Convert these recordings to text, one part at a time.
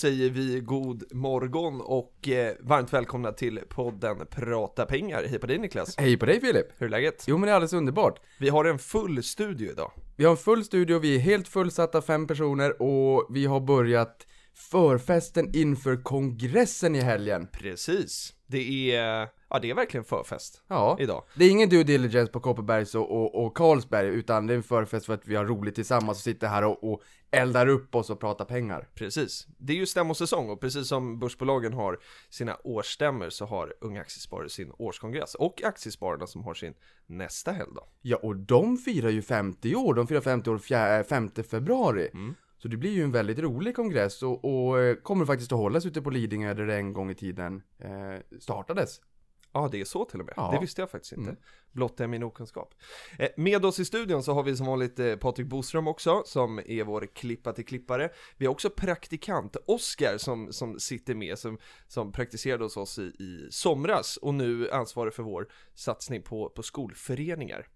Säger vi god morgon och eh, varmt välkomna till podden Prata pengar. Hej på dig Niklas! Hej på dig Filip! Hur är läget? Jo men det är alldeles underbart. Vi har en full studio idag. Vi har en full studio, vi är helt fullsatta, fem personer och vi har börjat förfesten inför kongressen i helgen. Precis. Det är, ja det är verkligen förfest Ja, idag. det är ingen due diligence på Kopparbergs och, och, och Carlsberg utan det är en förfest för att vi har roligt tillsammans och sitter här och, och eldar upp oss och pratar pengar. Precis. Det är ju stämmosäsong och precis som börsbolagen har sina årsstämmor så har Unga Aktiesparare sin årskongress och Aktiespararna som har sin nästa helgdag. Ja, och de firar ju 50 år, de firar 50 år fjär, 5 februari. Mm. Så det blir ju en väldigt rolig kongress och, och eh, kommer faktiskt att hållas ute på Lidingö där det en gång i tiden eh, startades. Ja, det är så till och med. Ja. Det visste jag faktiskt inte. Mm. Blott är min okunskap. Eh, Med oss i studion så har vi som vanligt eh, Patrik Boström också, som är vår klippa till klippare. Vi har också praktikant Oskar som, som sitter med, som, som praktiserade hos oss i, i somras och nu ansvarar för vår satsning på, på skolföreningar.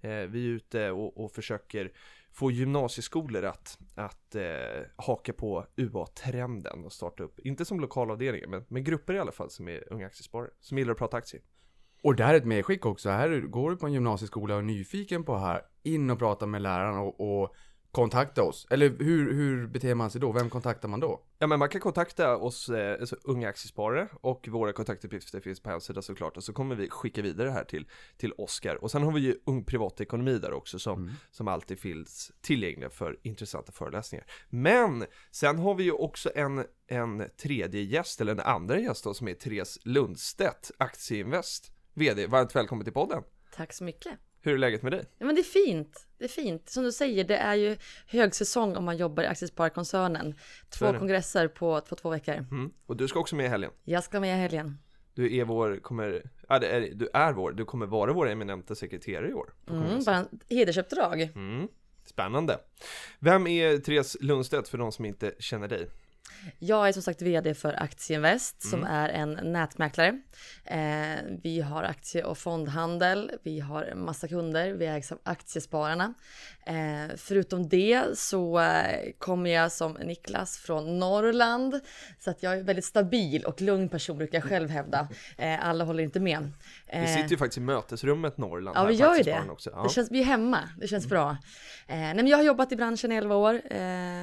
Eh, Vi är ute och, och försöker få gymnasieskolor att, att eh, haka på UA-trenden och starta upp, inte som lokalavdelningar, men, men grupper i alla fall som är unga aktiesparare, som gillar att prata aktier. Och det här är ett medskick också. Här går du på en gymnasieskola och är nyfiken på här, in och prata med läraren och, och kontakta oss. Eller hur, hur beter man sig då? Vem kontaktar man då? Ja men man kan kontakta oss, eh, alltså unga aktiesparare och våra kontaktuppgifter finns på hemsidan såklart och så kommer vi skicka vidare det här till, till Oskar och sen har vi ju Ung Privatekonomi där också som, Mm. som alltid finns tillgängliga för intressanta föreläsningar. Men sen har vi ju också en, en tredje gäst, eller en andra gäst då som är Therese Lundstedt, Aktieinvest, VD. Varmt välkommen till podden! Tack så mycket. Hur är läget med dig? Ja, men det är fint. Det är fint. Som du säger, det är ju högsäsong om man jobbar i Aktiesparkoncernen. Två kongresser på, på två veckor. Mm. Och du ska också med i helgen. Jag ska med i helgen. Du är vår, kommer, ja, det är, du är vår, du kommer vara vår eminenta sekreterare i år. Mm, bara hedersuppdrag. Mm. Spännande. Vem är Therese Lundstedt för de som inte känner dig? Jag är som sagt vd för Aktieinvest som Mm. är en nätmäklare. Eh, vi har aktie och fondhandel. Vi har massa kunder. Vi ägs av Aktiespararna. Eh, förutom det så eh, kommer jag som Niklas från Norrland. Så att jag är en väldigt stabil och lugn person brukar jag själv hävda. Eh, alla håller inte med. Vi Eh, sitter ju faktiskt i mötesrummet Norrland. Ja, vi gör ju det. Också. Ja. Det känns, vi är hemma, det känns bra. Eh, nej, men jag har jobbat i branschen i 11 år. Eh,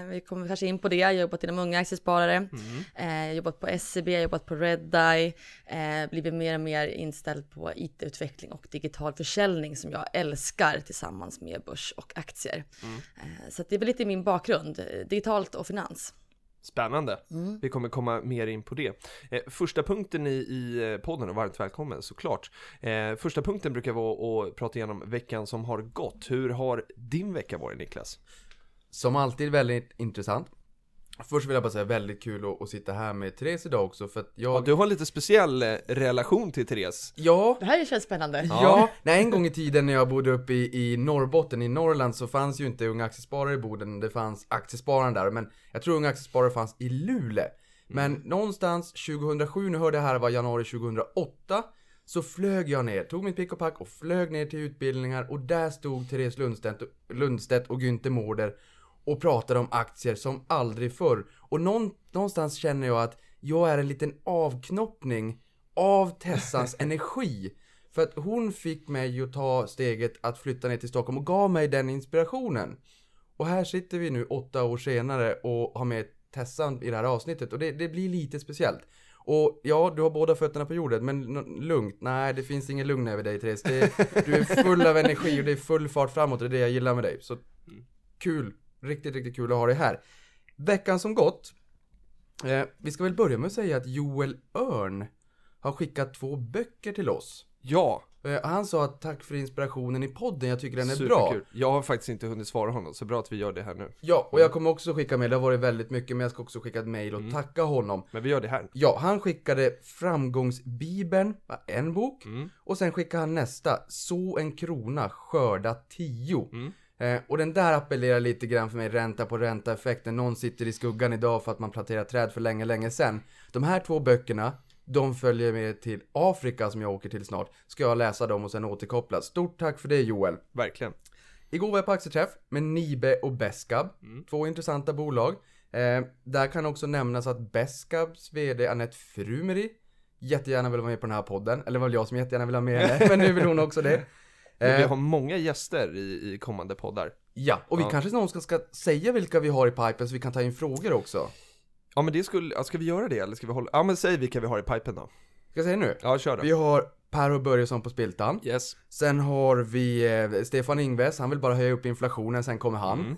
vi kommer kanske in på det. Jag har jobbat inom unga aktiesparare. Mm. Eh, jobbat på SCB, jag har jobbat på Redeye. Eh, blivit mer och mer inställd på IT-utveckling och digital försäljning som jag älskar tillsammans med börs och aktier. Mm. Eh, så att det är väl lite min bakgrund, eh, digitalt och finans. Spännande. Mm. Vi kommer komma mer in på det. Eh, första punkten i, i eh, podden, och varmt välkommen såklart. Eh, första punkten brukar vara att prata igenom veckan som har gått. Hur har din vecka varit Niklas? Som alltid väldigt intressant. Först vill jag bara säga väldigt kul att, att sitta här med Therese idag också för att jag... Ja, du har en lite speciell eh, relation till Therese. Ja, Det här känns spännande. Ja, nej, en gång i tiden när jag bodde uppe i, i Norrbotten, i Norrland, så fanns ju inte Unga Aktiesparare i Boden, det fanns Aktiespararen där, men jag tror Unga Aktiesparare fanns i Luleå. Men någonstans 2007, nu hörde jag här var januari 2008, så flög jag ner, tog mitt pick och pack och flög ner till utbildningar och där stod Therese Lundstedt, Lundstedt och Günther Mårder och pratade om aktier som aldrig förr. Och någon, någonstans känner jag att jag är en liten avknoppning av Tessans energi. För att hon fick mig att ta steget att flytta ner till Stockholm och gav mig den inspirationen. Och här sitter vi nu åtta år senare och har med Tessan i det här avsnittet och det, det blir lite speciellt. Och ja, du har båda fötterna på jorden, men lugnt. Nej, det finns ingen lugn över dig Therese. Det, du är full av energi och det är full fart framåt och det är det jag gillar med dig. Så kul, riktigt, riktigt kul att ha dig här. Veckan som gått. Eh, vi ska väl börja med att säga att Joel Örn har skickat två böcker till oss. Ja, Eh, Han sa att tack för inspirationen i podden, jag tycker den är bra. Superkul. Jag har faktiskt inte hunnit svara honom, så bra att vi gör det här nu. Ja, och jag kommer också skicka mail, det har varit väldigt mycket, men jag ska också skicka ett mail och Mm. tacka honom. Men vi gör det här. Ja, han skickade Framgångsbibeln, en bok, Mm. och sen skickade han nästa, Så en krona, skörda tio. Mm. Eh, och den där appellerar lite grann för mig, ränta på ränta effekten. Någon sitter i skuggan idag för att man planterar träd för länge, länge sedan. De här två böckerna, de följer med till Afrika som jag åker till snart. Ska jag läsa dem och sen återkoppla. Stort tack för det Joel. Verkligen. Igår var jag på aktieträff med Nibe och Beskab. Mm. Två intressanta bolag. Eh, där kan också nämnas att Beskabs VD Annette Frumeri jättegärna vill vara med på den här podden. Eller det var väl jag som jättegärna vill ha med henne, men nu vill hon också det. Men vi Eh, har många gäster i, i kommande poddar. ja, och vi Ja. kanske någon ska, ska säga vilka vi har i pipen så vi kan ta in frågor också. Ja men det skulle, ja, ska vi göra det eller ska vi hålla, ja men säg vilka vi har i pipen då. Ska jag säga nu? Ja kör då. Vi har Per och Börjesson på Spiltan. Yes. Sen har vi eh, Stefan Ingves, han vill bara höja upp inflationen, sen kommer han. Mm.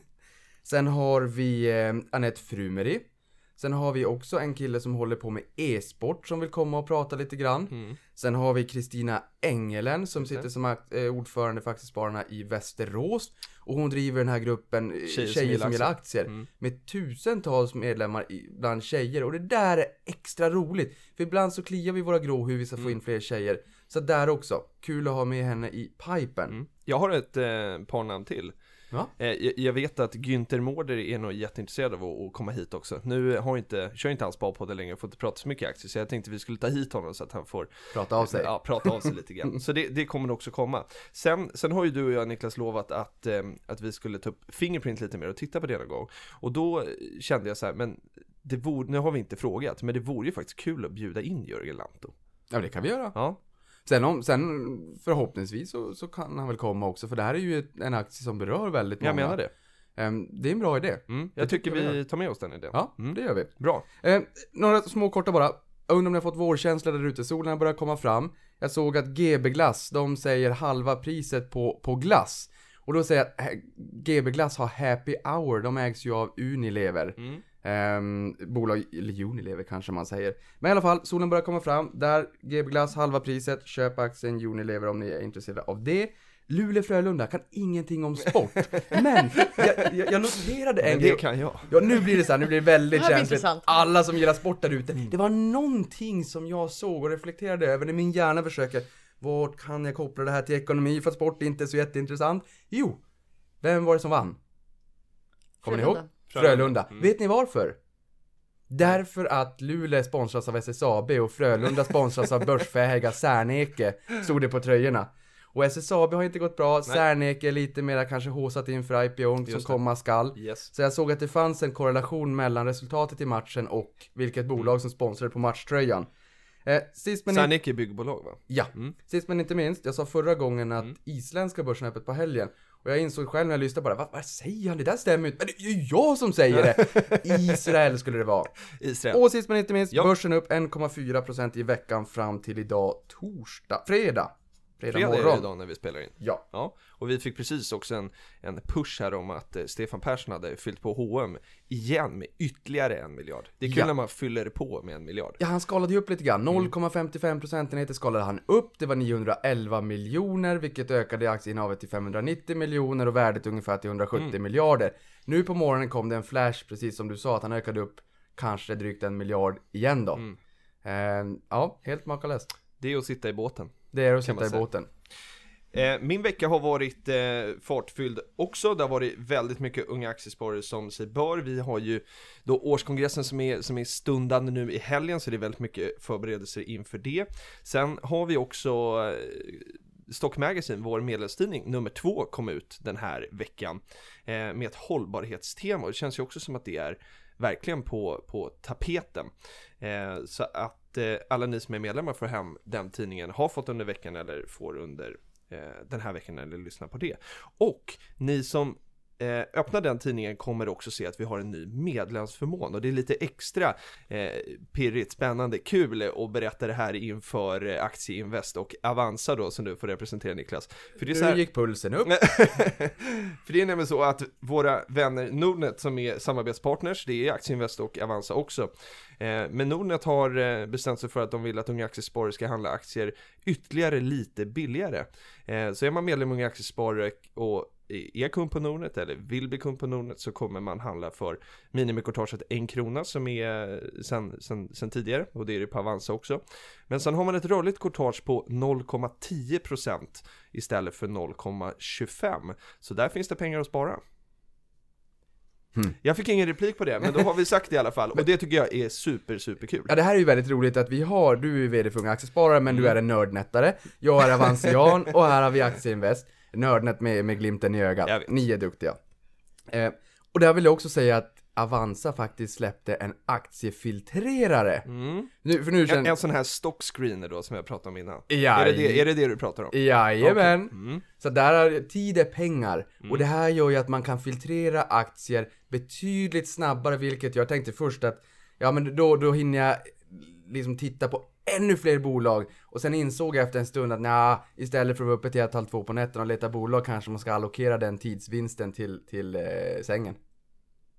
Sen har vi eh, Annette Frumeri. Sen har vi också en kille som håller på med e-sport som vill komma och prata lite grann. Mm. Sen har vi Kristina Engelen som sitter som eh, ordförande för Aktiespararna i Västerås. Och hon driver den här gruppen eh, Tjejer Tjejer, som gillar aktier. Mm. Med tusentals medlemmar bland tjejer. Och det där är extra roligt. För ibland så kliar vi våra grå hur vi ska få Mm. in fler tjejer. Så där också. Kul att ha med henne i pipen. Mm. Jag har ett eh, par namn till. Ja. Eh, jag, vet att Günther Mårder är nog jätteintresserad av att, att komma hit också. Nu har inte, kör inte han sparpodden längre och får inte prata så mycket aktier, så jag tänkte vi skulle ta hit honom så att han får Prata av sig. Ja, prata av sig lite grann. Så det, det kommer också komma. Sen, sen har ju du och jag Niklas lovat att, eh, att vi skulle ta upp Fingerprint lite mer och titta på det någon gång. Och då kände jag så här, men det vore, nu har vi inte frågat, men det vore ju faktiskt kul att bjuda in Jörgen Lanto. Ja, det kan vi göra. Ja, Sen, om, sen förhoppningsvis så, så kan han väl komma också, för det här är ju en aktie som berör väldigt många. jag menar det. Ehm, det är en bra idé. Mm, jag tycker tycker vi tar med oss den idén. Ja, Mm. det gör vi. Bra. Eh, några små korta bara. Jag undrar om ni har fått vårkänsla där ute, solen börjar komma fram. Jag såg att GB Glass, de säger halva priset på, på glass. Och då säger jag att eh, GB Glass har Happy Hour, de ägs ju av Unilever. Mm. Ehm, bolag, eller Unilever kanske man säger. Men i alla fall, solen börjar komma fram. Där, GB Glass halva priset. Köp aktien Unilever om ni är intresserade av det. Luleå-Frölunda kan ingenting om sport. Men jag, jag, jag noterade en grej. det kan jag. Ja, nu blir det så här, nu blir det väldigt Det känsligt. intressant. Alla som gillar sport där ute. Mm. Det var någonting som jag såg och reflekterade över när min hjärna försöker, vart kan jag koppla det här till ekonomi för att sport är inte så jätteintressant? Jo, vem var det som vann? Kommer ni ihåg? Frölunda. Mm. Vet ni varför? Därför att Luleå sponsras av SSAB och Frölunda sponsras av börsfähiga Serneke, stod det på tröjorna. Och SSAB har inte gått bra, Serneke är lite mera kanske håsat inför IPOn som komma skall. Yes. Så jag såg att det fanns en korrelation mellan resultatet i matchen och vilket bolag som sponsrade på matchtröjan. Eh, sist men inte... Serneke är byggbolag va? Ja, Mm. sist men inte minst, jag sa förra gången att Mm. isländska börsen är öppet på helgen. Och jag insåg själv när jag lyssnade på det, vad, vad säger han? Det där stämmer ju inte. Men det är ju jag som säger det! Israel skulle det vara. Israel. Och sist men inte minst, Ja. börsen upp 1,4% i veckan fram till idag torsdag, fredag. Fredag, Fredag är det morgon. idag när vi spelar in. Ja. Ja, och vi fick precis också en, en push här om att eh, Stefan Persson hade fyllt på H&M igen med ytterligare en miljard. Det är kul Ja. när man fyller på med en miljard. Ja, han skalade ju upp lite grann. Mm. 0,55 procentenheter skalade han upp. Det var 911 miljoner, vilket ökade aktieinnehavet till 590 miljoner och värdet ungefär till 170 Mm. miljarder. Nu på morgonen kom det en flash, precis som du sa, att han ökade upp kanske drygt en miljard igen då. Mm. Eh, ja, helt makalöst. Det är att sitta i båten. Det är att sitta i båten. Eh, min vecka har varit eh, fartfylld också. Det har varit väldigt mycket unga aktiesparare som sig bör. Vi har ju då årskongressen som är, som är stundande nu i helgen, så det är väldigt mycket förberedelser inför det. Sen har vi också eh, Stock Magazine, vår medlemstidning, nummer två kom ut den här veckan eh, med ett hållbarhetstema det känns ju också som att det är verkligen på, på tapeten. Eh, så att eh, alla ni som är medlemmar får hem den tidningen, har fått under veckan eller får under eh, den här veckan eller lyssnar på det. Och ni som eh, öppnar den tidningen kommer du också se att vi har en ny medlemsförmån och det är lite extra eh, pirrigt, spännande, kul att berätta det här inför eh, Aktieinvest och Avanza då som du får representera Niklas. För det är så Nu här, gick pulsen upp. för det är nämligen så att våra vänner Nordnet som är samarbetspartners, det är Aktieinvest och Avanza också. Eh, Men Nordnet har eh, bestämt sig för att de vill att unga aktiesparare ska handla aktier ytterligare lite billigare. Eh, Så är man medlem i Unga Aktiesparare och är kund på Nordnet eller vill bli kund på Nordnet så kommer man handla för minimikortaget en krona som är sen, sen, sen tidigare och det är det på Avanza också. Men sen har man ett rörligt kortage på 0,10% istället för 0,25. Så där finns det pengar att spara. Hmm. Jag fick ingen replik på det, men då har vi sagt det i alla fall. Och det tycker jag är super, super kul. Ja det här är ju väldigt roligt att vi har, du är VD för Unga Aktiesparare men Mm. du är en nördnettare, jag är Avansian och här har vi Aktieinvest, nördnet med, med glimten i ögat. Ni är duktiga. Eh, och där vill jag också säga att Avanza faktiskt släppte en aktiefiltrerare. Mm. Nu, för nu En, känner... en sån här stockscreener då som jag pratade om innan. Ja, Är det det, är det det du pratar om? Jajamän. Okej. Mm. Så där är tid är pengar. Och det här gör ju att man kan filtrera aktier betydligt snabbare, vilket jag tänkte först att, ja men då, då hinner jag liksom titta på ännu fler bolag. Och sen insåg jag efter en stund att nja, istället för att vara uppe till ett, halv två på nätterna och leta bolag kanske man ska allokera den tidsvinsten till, till eh, sängen.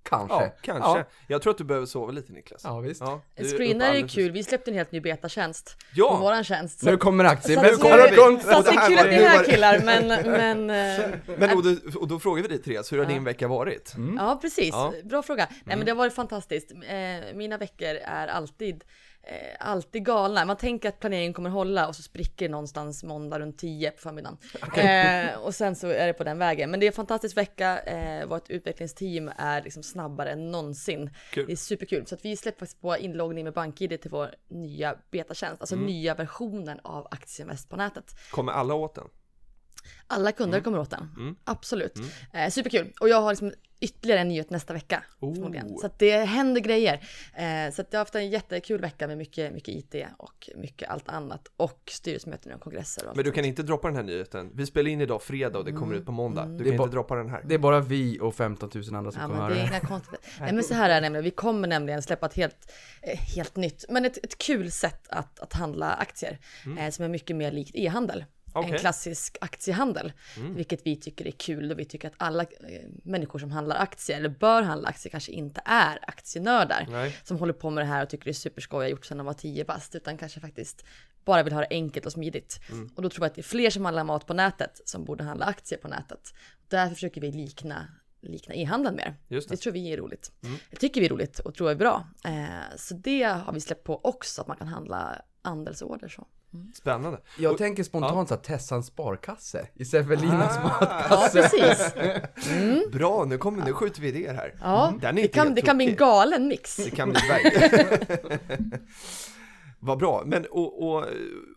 Kanske. Ja, kanske. Ja, Jag tror att du behöver sova lite Niklas. ja visst. Ja, du En är kul, vi släppte en helt ny betatjänst Ja. på våran tjänst. Så, Nu kommer aktier. så, kommer så, det igång. så att det är kul att ni är här killar, men, men eh, Men och då, och då frågar vi dig Therese, hur har din vecka varit? Ja, precis. Ja. Mm. Bra fråga. Nej, men det har varit fantastiskt. Eh, mina veckor är alltid, eh, alltid galna. Man tänker att planeringen kommer hålla och så spricker någonstans måndag runt 10 på förmiddagen. Eh, och sen så är det på den vägen. Men det är en fantastisk vecka. Eh, vårt utvecklingsteam är liksom snabbare än någonsin. Kul. Det är superkul. Så att vi släpper faktiskt på inloggning med BankID till vår nya betatjänst. Alltså Mm. nya versionen av Aktieinvest på nätet. Kommer alla åt den? Alla kunder kommer åt den. Absolut. Eh, superkul. Och jag har liksom ytterligare en nyhet nästa vecka. Oh. Så att det händer grejer. Eh, så att jag har haft en jättekul vecka med mycket, mycket IT och mycket allt annat. Och styrelsemöten och kongresser och. Men du kan inte droppa den här nyheten. Vi spelar in idag fredag och det kommer ut på måndag. Du Det kan är bara- inte droppa den här. Det är bara vi och 15 000 andra som Ja, kommer höra det är inga konstigheter. Nej, men så här är det nämligen. Vi kommer nämligen släppa ett helt, eh, helt nytt, men ett, ett kul sätt att, att handla aktier. Eh, som är mycket mer likt e-handel. Okej. En klassisk aktiehandel. Vilket vi tycker är kul och vi tycker att alla eh, människor som handlar aktier eller bör handla aktier kanske inte är aktienördar. Nej. Som håller på med det här och tycker det är superskoj, har gjort sedan de var 10 bast. Utan kanske faktiskt bara vill ha det enkelt och smidigt. Och då tror jag att det är fler som handlar mat på nätet som borde handla aktier på nätet. Därför försöker vi likna likna e-handeln mer. Det. Mm. det tror vi är roligt. Det tycker vi är roligt och tror är bra. Eh, så det har vi släppt på också, att man kan handla andelsorder så. Spännande. Jag Och- tänker spontant så här, Tessans sparkasse istället för Linas Ah. Ja, matkasse. precis. Bra, nu, kommer, nu skjuter vi idéer här. Ja, är det kan, det kan bli en galen mix. Det kan bli verkligen. Vad bra, men och, och,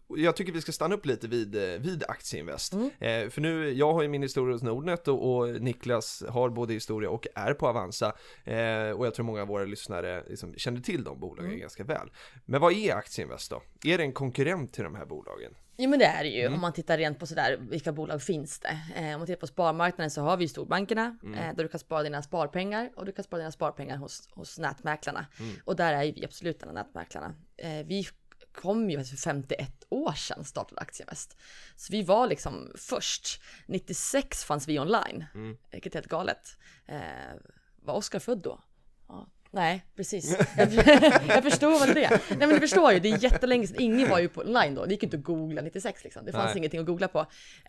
jag tycker vi ska stanna upp lite vid, eh, vid Aktieinvest. Mm. Eh, för nu, jag har ju min historia hos Nordnet och, och Niklas har både historia och är på Avanza. Eh, och jag tror många av våra lyssnare liksom känner till de bolagen Mm. ganska väl. Men vad är Aktieinvest då? Är det en konkurrent till de här bolagen? Jo men det är det ju Mm. om man tittar rent på sådär, vilka bolag finns det? Eh, om man tittar på sparmarknaden så har vi ju storbankerna Mm. eh, där du kan spara dina sparpengar och du kan spara dina sparpengar hos, hos nätmäklarna. Mm. Och där är ju vi absolut en av nätmäklarna. Eh, vi kom ju för 51 år sedan startade Aktieinvest. Så vi var liksom först. 96 fanns vi online, Mm. vilket är helt galet. Eh, var Oskar född då? Ja. Nej, precis. Jag, förstår väl det. Nej men du förstår ju, det är jättelänge sedan. Ingen var ju på online då. Det gick inte att googla 96 liksom. Det fanns Nej. ingenting att googla på.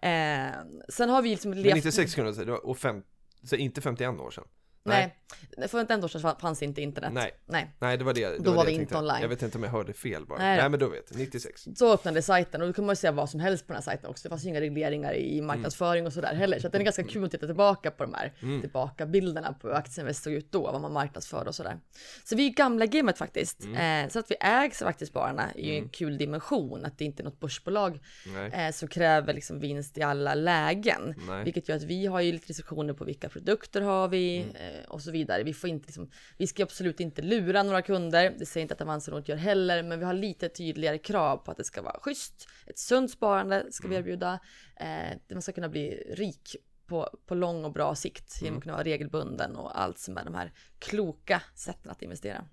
Eh, sen har vi liksom Men levt... 96 kunde jag säga, det var- och fem, så inte 51 år sedan. Nej, för ett år sedan fanns inte internet. Nej. Nej. Nej, det var det. det Då var, var det vi inte online. Jag vet inte om jag hörde fel bara. Nej Nej, men då vet jag. 96. Så öppnade sajten och då kunde man ju säga vad som helst på den här sajten också. Det fanns ju inga regleringar i marknadsföring och sådär heller. Så det är ganska kul att titta tillbaka på de här tillbakabilderna på hur Aktieinvest såg ut då, vad man marknadsförde och sådär. Så vi är gamla gamet faktiskt. Eh, så att vi ägs av Aktiespararna är ju en kul dimension. Att det inte är något börsbolag Nej. eh, som kräver liksom vinst i alla lägen. Nej. Vilket gör att vi har ju lite restriktioner på vilka produkter har vi eh, och så vidare. Vi får inte liksom, vi ska absolut inte lura några kunder. Det säger inte att Avanza Nord gör heller, men vi har lite tydligare krav på att det ska vara schysst. Ett sunt sparande ska vi erbjuda. Eh, man ska kunna bli rik på, på lång och bra sikt genom att kunna vara regelbunden och allt som är de här kloka sätten att investera.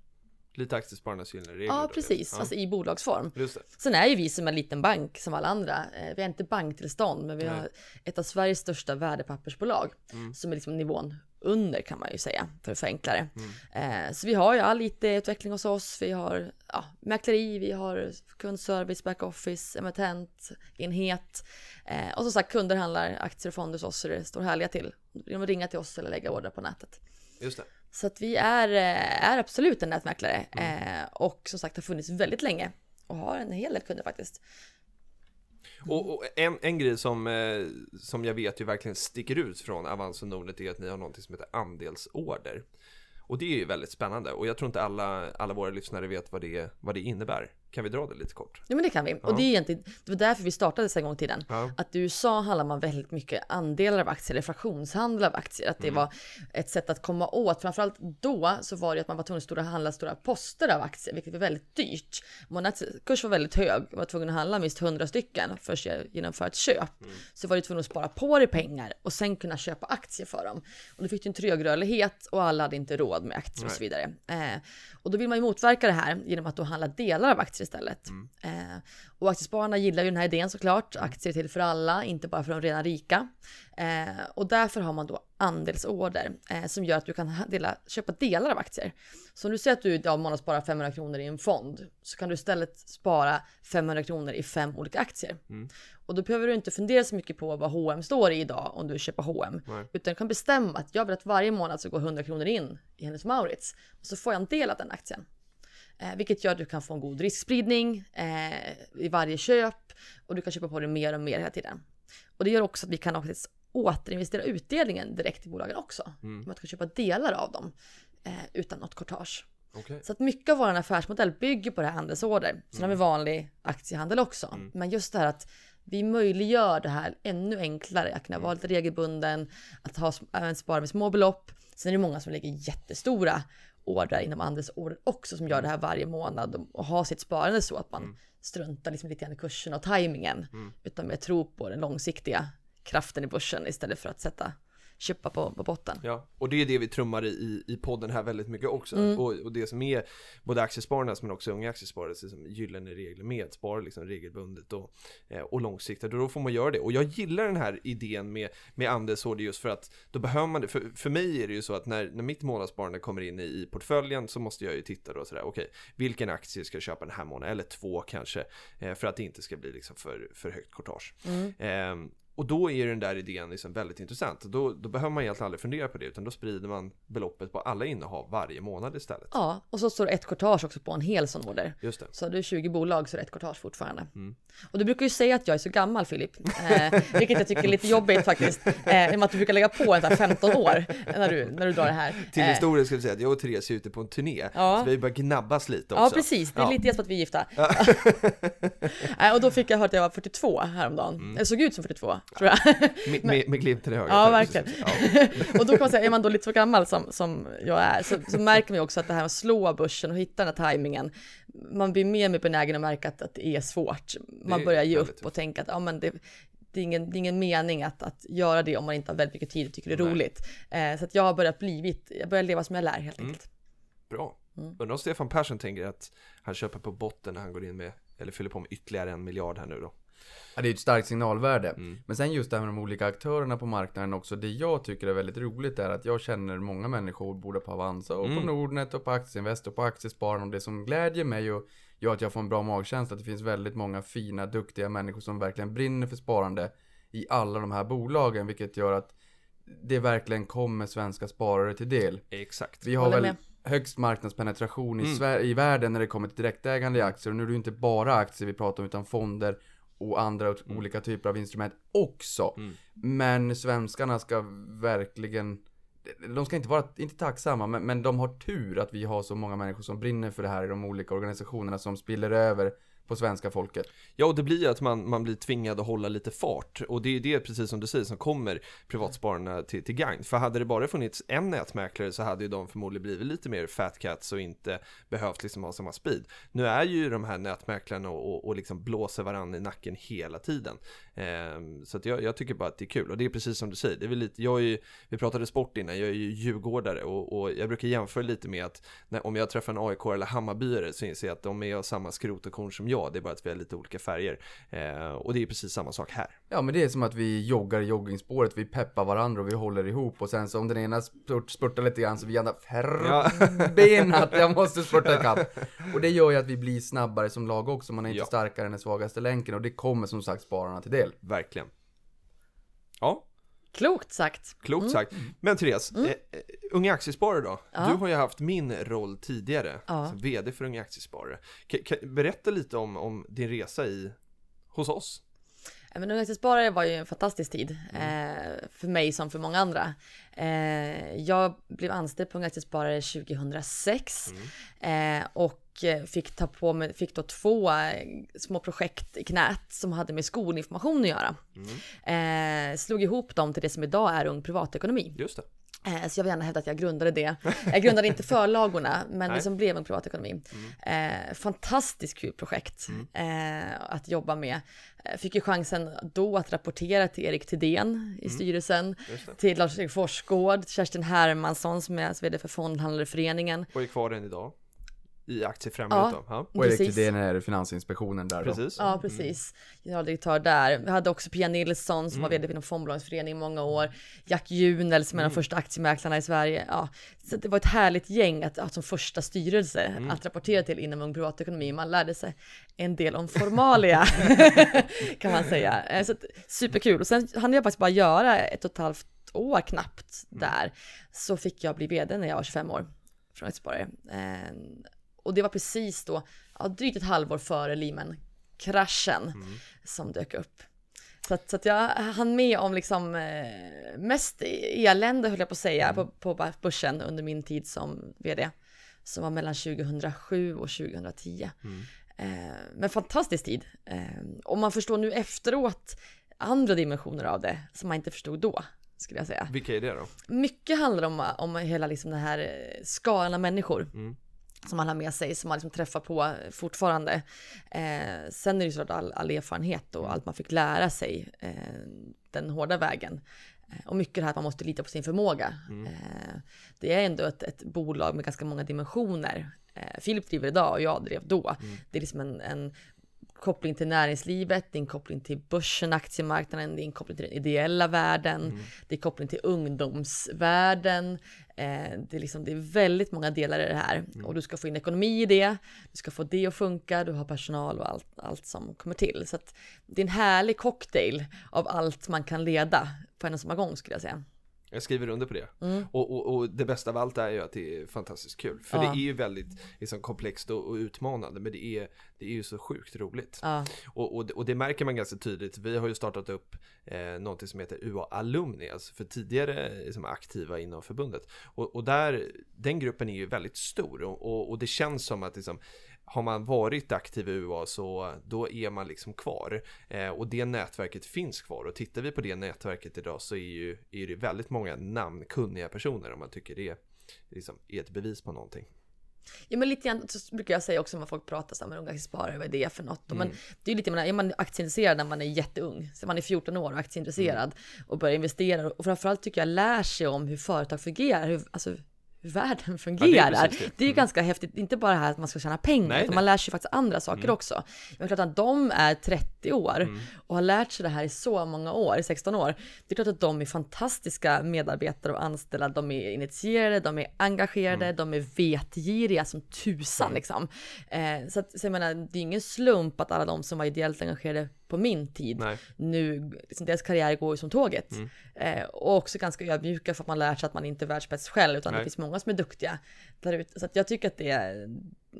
Lite aktiespararnas gyllene regel. Ja, precis, Ja. alltså i bolagsform. Just det. Sen är ju vi som en liten bank som alla andra. Eh, Vi har inte banktillstånd, men vi har Nej. ett av Sveriges största värdepappersbolag som är liksom nivån under kan man ju säga för att förenkla det. Eh, Så vi har ju all IT-utveckling hos oss. Vi har ja, mäkleri, vi har kundservice, backoffice, emittent, enhet. Eh, Och som sagt, kunder handlar aktier och fonder hos oss så det står härliga till. Genom att ringa till oss eller lägga order på nätet. Just det. Så att vi är, eh, är absolut en nätmäklare eh, och som sagt har funnits väldigt länge och har en hel del kunder faktiskt. Och, och en, en grej som, eh, som jag vet ju verkligen sticker ut från Avans och Nordnet är att ni har någonting som heter andelsorder. Och det är ju väldigt spännande och jag tror inte alla, alla våra lyssnare vet vad det, vad det innebär. Kan vi dra det lite kort? Ja men det kan vi. Och det är egentligen, det var därför vi startade en gång i tiden. Ja. Att i USA handlar man väldigt mycket andelar av aktier eller fraktionshandel av aktier. Att det var ett sätt att komma åt. Framförallt då så var det att man var tvungen att handla stora poster av aktier, vilket var väldigt dyrt. Månadens kurs var väldigt hög. Man var tvungen att handla minst 100 stycken för att genomföra ett köp. Så var du tvungen att spara på dig pengar och sen kunna köpa aktier för dem. Och då fick du en trög rörlighet och alla hade inte råd med aktier och så vidare. Eh, och då vill man ju motverka det här genom att då handla delar av aktier istället. Eh, och aktiespararna gillar ju den här idén såklart. Aktier är till för alla, inte bara för de redan rika. Eh, och därför har man då andelsorder eh, som gör att du kan dela, köpa delar av aktier. Så om du säger att du idag månadssparar 500 kronor i en fond så kan du istället spara 500 kronor i fem olika aktier. Och då behöver du inte fundera så mycket på vad H&M står i idag om du köper H&M. Utan du kan bestämma att jag vill att varje månad så går 100 kronor in i Hennes Mauritz och så får jag en del av den aktien. Eh, vilket gör att du kan få en god riskspridning eh, i varje köp och du kan köpa på dig mer och mer hela tiden. Och det gör också att vi kan faktiskt återinvestera utdelningen direkt i bolagen också. Mm. Du kan köpa delar av dem eh, utan något courtage. Okej. Så att mycket av vår affärsmodell bygger på det här handelsorder. Sen har vi vanlig aktiehandel också. Men just det här att vi möjliggör det här ännu enklare. Att kunna vara lite regelbunden, att ha, spara med små belopp. Sen är det många som lägger jättestora order inom handelsorder också som gör det här varje månad och, har sitt sparande så att man struntar liksom lite grann i kursen och tajmingen. Utan mer tror på den långsiktiga kraften i börsen istället för att sätta köpa på, på botten. Ja, och det är det vi trummar i, i, podden här väldigt mycket också. Mm. Och, och det som är både aktiespararnas men också unga aktiesparares liksom, gyllene regler med att spara liksom regelbundet och, eh, och långsiktigt. Och då får man göra det. Och jag gillar den här idén med, med andelsorder just för att då behöver man det. För, för mig är det ju så att när, när mitt månadssparande kommer in i, i portföljen så måste jag ju titta då sådär, okej, vilken aktie ska jag köpa den här månaden? Eller två kanske, eh, för att det inte ska bli liksom för, för högt courtage. Eh, och då är ju den där idén liksom väldigt intressant. Då, då behöver man egentligen aldrig fundera på det, utan då sprider man beloppet på alla innehav varje månad istället. Ja, och så står det ett courtage också på en hel sån order. Just det. Så har du 20 bolag så är det ett courtage fortfarande. Och du brukar ju säga att jag är så gammal Filip, eh, vilket jag tycker är lite jobbigt faktiskt. Eh, I och med att du brukar lägga på en här 15 år när du, när du drar det här. Till Eh, historien ska vi säga att jag och Therese är ute på en turné, Ja. så vi har ju börjat gnabbas lite också. Ja precis, det är Ja. lite som att vi är gifta. Eh, och då fick jag höra att jag var 42 häromdagen. Mm. Jag såg ut som 42 tror jag. Med, med, med glimten i ögat. Ja, verkligen. Ja. och då kan man säga, är man då lite så gammal som, som jag är, så, så märker man ju också att det här att slå börsen och hitta den här tajmingen, man blir mer och mer benägen att märka att, att det är svårt. Man börjar ge upp och tänka att ja, men det, det, är ingen, det är ingen mening att, att göra det om man inte har väldigt mycket tid och tycker det är Nej. roligt. Eh, så att jag har börjat blivit, jag börjar leva som jag lär helt enkelt. Bra. Mm. Undrar om Stefan Persson tänker att han köper på botten när han går in med, eller fyller på med ytterligare en miljard här nu då. Ja, det är ett starkt signalvärde. Mm. Men sen just det här med de olika aktörerna på marknaden också. Det jag tycker är väldigt roligt är att jag känner många människor både på Avanza och Mm. på Nordnet och på Aktieinvest och på Aktiespararna. Och det som glädjer mig och gör att jag får en bra magkänsla att det finns väldigt många fina, duktiga människor som verkligen brinner för sparande i alla de här bolagen. Vilket gör att det verkligen kommer svenska sparare till del. Exakt. Vi har väl med. högst marknadspenetration i, Mm. I världen när det kommer till direktägande i aktier. Och nu är det ju inte bara aktier vi pratar om utan fonder och andra olika typer av instrument också. Mm. Men svenskarna ska verkligen de ska inte vara, inte tacksamma, men, men de har tur att vi har så många människor som brinner för det här i de olika organisationerna som spiller över på svenska folket. Ja, och det blir ju att man, man blir tvingad att hålla lite fart. Och det är ju det, precis som du säger, som kommer privatspararna till, till gagn. För hade det bara funnits en nätmäklare så hade ju de förmodligen blivit lite mer fat cats och inte behövt liksom ha samma speed. Nu är ju de här nätmäklarna och, och, och liksom blåser varandra i nacken hela tiden. Ehm, så jag, jag tycker bara att det är kul och det är precis som du säger, det är lite, jag är ju, vi pratade sport innan, jag är ju djurgårdare och, och jag brukar jämföra lite med att när, om jag träffar en AIK eller Hammarbyare så inser jag att de är av samma skrot och korn som jag, det är bara att vi har lite olika färger. Ehm, och det är precis samma sak här. Ja men det är som att vi joggar i joggingspåret, vi peppar varandra och vi håller ihop och sen så om den ena spurt, spurtar lite grann så vi Ja. förbenat, jag måste spurta ikapp. Och det gör ju att vi blir snabbare som lag också, man är inte Ja. starkare än den svagaste länken och det kommer som sagt spararna till del. Verkligen. Ja, Klokt sagt. klokt sagt. Men Therese, eh, eh, Unga Aktiesparare då? Ja. Du har ju haft min roll tidigare, Ja. som VD för Unga Aktiesparare. Ka- ka- berätta lite om, om din resa i, hos oss. Men Unga Aktiesparare var ju en fantastisk tid eh, för mig som för många andra. Eh, jag blev anställd på Unga Aktiesparare 2006 eh, och fick ta på mig, fick då två eh, små projekt i knät som hade med skolinformation att göra. Eh, slog ihop dem till det som idag är Ung Privatekonomi. Just det. Eh, Så jag vill gärna hävda att jag grundade det. Jag grundade inte förlagorna, men det som blev en privatekonomi. Eh, fantastiskt kul projekt eh, att jobba med. Eh, Fick ju chansen då att rapportera till Erik Thedéen i styrelsen, Just det. till Lars-Erik Forsgård, Kerstin Hermansson som är vd för Fondhandlareföreningen. Och är kvar än idag. I Aktiefrämjandet Ja. då. Ja. Och Erik. Thedéen är Finansinspektionen där då. Precis. Ja, precis. Generaldirektör där. Vi hade också Pia Nilsson som var vd inom Fondbolagsföreningen i många år. Jack Junel som är en av de första aktiemäklarna i Sverige. Ja, så det var ett härligt gäng att, att som första styrelse att rapportera till inom Ung Privatekonomi. Man lärde sig en del om formalia kan man säga. Eh, Så att, superkul. Och sen hann jag faktiskt bara göra ett och ett halvt år knappt där. Så fick jag bli vd när jag var 25 år från Aktiesparare. Och det var precis då, ja, drygt ett halvår före Lehman-kraschen som dök upp. Så att, så att jag hann med om liksom eh, mest elände höll jag på att säga på, på börsen under min tid som vd. Som var mellan 2007 och 2010. Eh, men fantastisk tid. Eh, och man förstår nu efteråt andra dimensioner av det som man inte förstod då. Skulle jag säga. Vilka är det då? Mycket handlar om, om hela liksom den här eh, skalan av människor. Mm. Som man har med sig, som man liksom träffar på fortfarande. Eh, sen är det ju så att all, all erfarenhet och allt man fick lära sig eh, den hårda vägen. Eh, Och mycket det här att man måste lita på sin förmåga. Eh, det är ändå ett, ett bolag med ganska många dimensioner. Eh, Filip driver idag och jag drev då. Det är liksom en, en koppling till näringslivet, det är en koppling till börsen, aktiemarknaden, det är en koppling till den ideella världen, det är koppling till ungdomsvärlden. Eh, det, är liksom, det är väldigt många delar i det här och du ska få in ekonomi i det, du ska få det att funka, du har personal och allt, allt som kommer till. Så att det är en härlig cocktail av allt man kan leda på en och samma gång skulle jag säga. Jag skriver under på det. Mm. Och, och, och det bästa av allt är ju att det är fantastiskt kul. För Ja. det är ju väldigt liksom, komplext och, och utmanande, men det är, det är ju så sjukt roligt. Ja, Och, och, det märker man ganska tydligt. Vi har ju startat upp eh, någonting som heter UA Alumni, alltså för tidigare liksom, aktiva inom förbundet. Och, där, den gruppen är ju väldigt stor och, och, och det känns som att liksom, har man varit aktiv i UA så då är man liksom kvar. Eh, och det nätverket finns kvar. Och tittar vi på det nätverket idag så är, ju, är det väldigt många namnkunniga personer om man tycker det liksom, är ett bevis på någonting. Ja men lite grann så brukar jag säga också när folk pratar så här med unga aktiesparare, vad är det för något? Och Men det är lite, menar, är man aktieintresserad när man är jätteung, så man är 14 år och aktieintresserad och börjar investera och framförallt tycker jag lär sig om hur företag fungerar, hur, alltså världen fungerar. precis det. det. är ju ganska häftigt, inte bara det här att man ska tjäna pengar, Nej, utan nej. man lär sig faktiskt andra saker också. Men klart att de är 30 år och har lärt sig det här i så många år, i 16 år. Det är klart att de är fantastiska medarbetare och anställda, de är initierade, de är engagerade, de är vetgiriga som tusan liksom. Eh, så att, så jag menar, det är ingen slump att alla de som var ideellt engagerade på min tid Nej. nu, liksom deras karriär går ju som tåget. Eh, och också ganska ödmjuka för att man lär sig att man inte är världsbäst själv, utan Nej. det finns många som är duktiga där ute. Så att jag tycker att det är,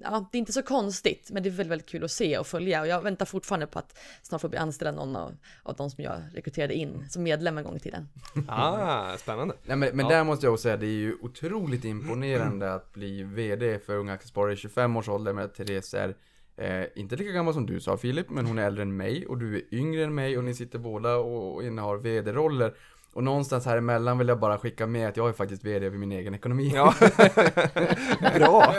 ja, det är inte så konstigt, men det är väldigt, väldigt kul att se och följa. Och jag väntar fortfarande på att snart få bli anställd av någon av, av de som jag rekryterade in som medlem en gång i tiden. Ah, spännande. Nej men, men Ja. där måste jag också säga, det är ju otroligt imponerande att bli VD för Unga Aktiesparare i 25 års ålder med Therese är eh, inte lika gammal som du sa Filip, men hon är äldre än mig och du är yngre än mig och ni sitter båda och, och innehar VD-roller. Och någonstans här emellan vill jag bara skicka med att jag är faktiskt VD över min egen ekonomi. Ja, bra.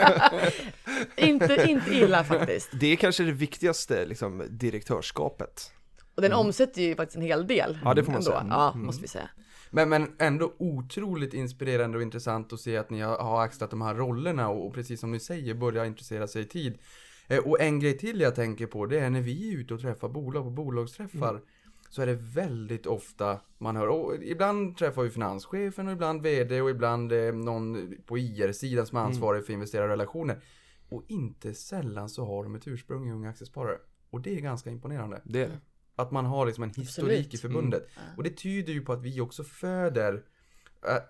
inte, inte illa faktiskt. Det är kanske det viktigaste liksom, direktörskapet. Och den omsätter ju faktiskt en hel del. Ja, det får man ändå. säga. Mm. Ja, måste vi säga. Men, men ändå otroligt inspirerande och intressant att se att ni har, har axlat de här rollerna och, och precis som ni säger börja intressera sig i tid. Eh, och en grej till jag tänker på det är när vi är ute och träffar bolag på bolagsträffar. Så är det väldigt ofta man hör, och ibland träffar vi finanschefen och ibland vd och ibland eh, någon på IR-sidan som är ansvarig för investerarrelationer. Och inte sällan så har de ett ursprung i Unga Aktiesparare. Och det är ganska imponerande. Det är det. Att man har liksom en historik Absolut. i förbundet. Och det tyder ju på att vi också föder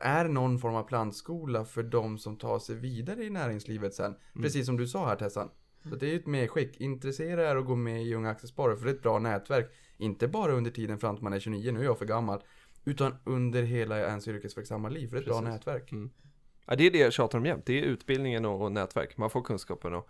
är någon form av plantskola för de som tar sig vidare i näringslivet sen. Precis som du sa här Tessan. Så det är ju ett medskick. Intressera er att gå med i Unga Aktiesparare för det är ett bra nätverk. Inte bara under tiden fram till man är 29, nu är jag för gammal. Utan under hela ens yrkesverksamma liv, för det är ett bra Precis. nätverk. Ja, det är det jag tjatar om jämt. Det är utbildningen och, och nätverk. Man får kunskapen och,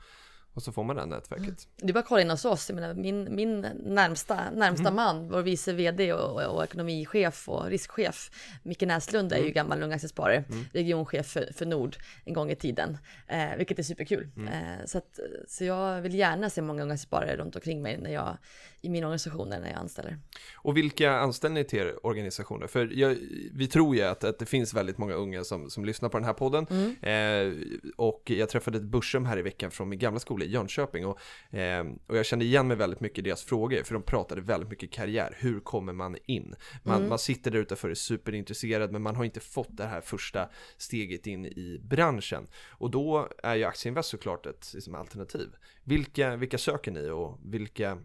och så får man det här nätverket. Det är bara att kolla in hos oss. Jag menar, min, min närmsta, närmsta man, vår vice vd och, och ekonomichef och riskchef, Micke Näslund, är ju gammal Ung Aktiesparare, regionchef för, för Nord en gång i tiden, eh, vilket är superkul. Eh, så, att, så jag vill gärna se många Unga Aktiesparare runt omkring mig när jag, i min organisation när jag anställer. Och vilka anställer ni till er organisationer? För jag, vi tror ju att, att det finns väldigt många unga som, som lyssnar på den här podden. Eh, och jag träffade ett Börsrum här i veckan från min gamla skola Jönköping. Och, eh, och jag kände igen mig väldigt mycket i deras frågor. För de pratade väldigt mycket karriär. Hur kommer man in? Man, man sitter där utanför och är superintresserad. Men man har inte fått det här första steget in i branschen. Och då är ju Aktieinvest såklart ett liksom, alternativ. Vilka, vilka söker ni och vilka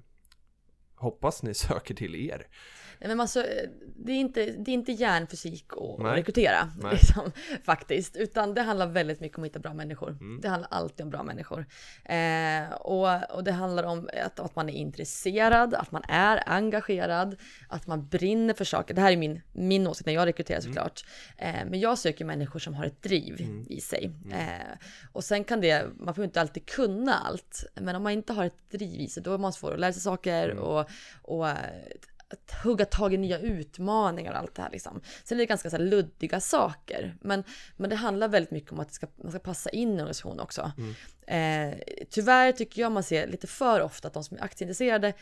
hoppas ni söker till er? Men alltså, det, är inte, det är inte hjärnfysik att Nej. rekrytera, Nej. liksom, faktiskt. Utan det handlar väldigt mycket om att hitta bra människor. Mm. Det handlar alltid om bra människor. Eh, och, och det handlar om att, att man är intresserad, att man är engagerad, att man brinner för saker. Det här är min, min åsikt när jag rekryterar Mm. såklart. Eh, men jag söker människor som har ett driv i sig. Eh, och sen kan det, man får inte alltid kunna allt. Men om man inte har ett driv i sig, då är man svår att lära sig saker Mm. och, och eh, att hugga tag i nya utmaningar och allt det här liksom. Sen är det ganska så luddiga saker. Men, men det handlar väldigt mycket om att det ska, man ska passa in i organisationen också. Eh, tyvärr tycker jag man ser lite för ofta att de som är aktieintresserade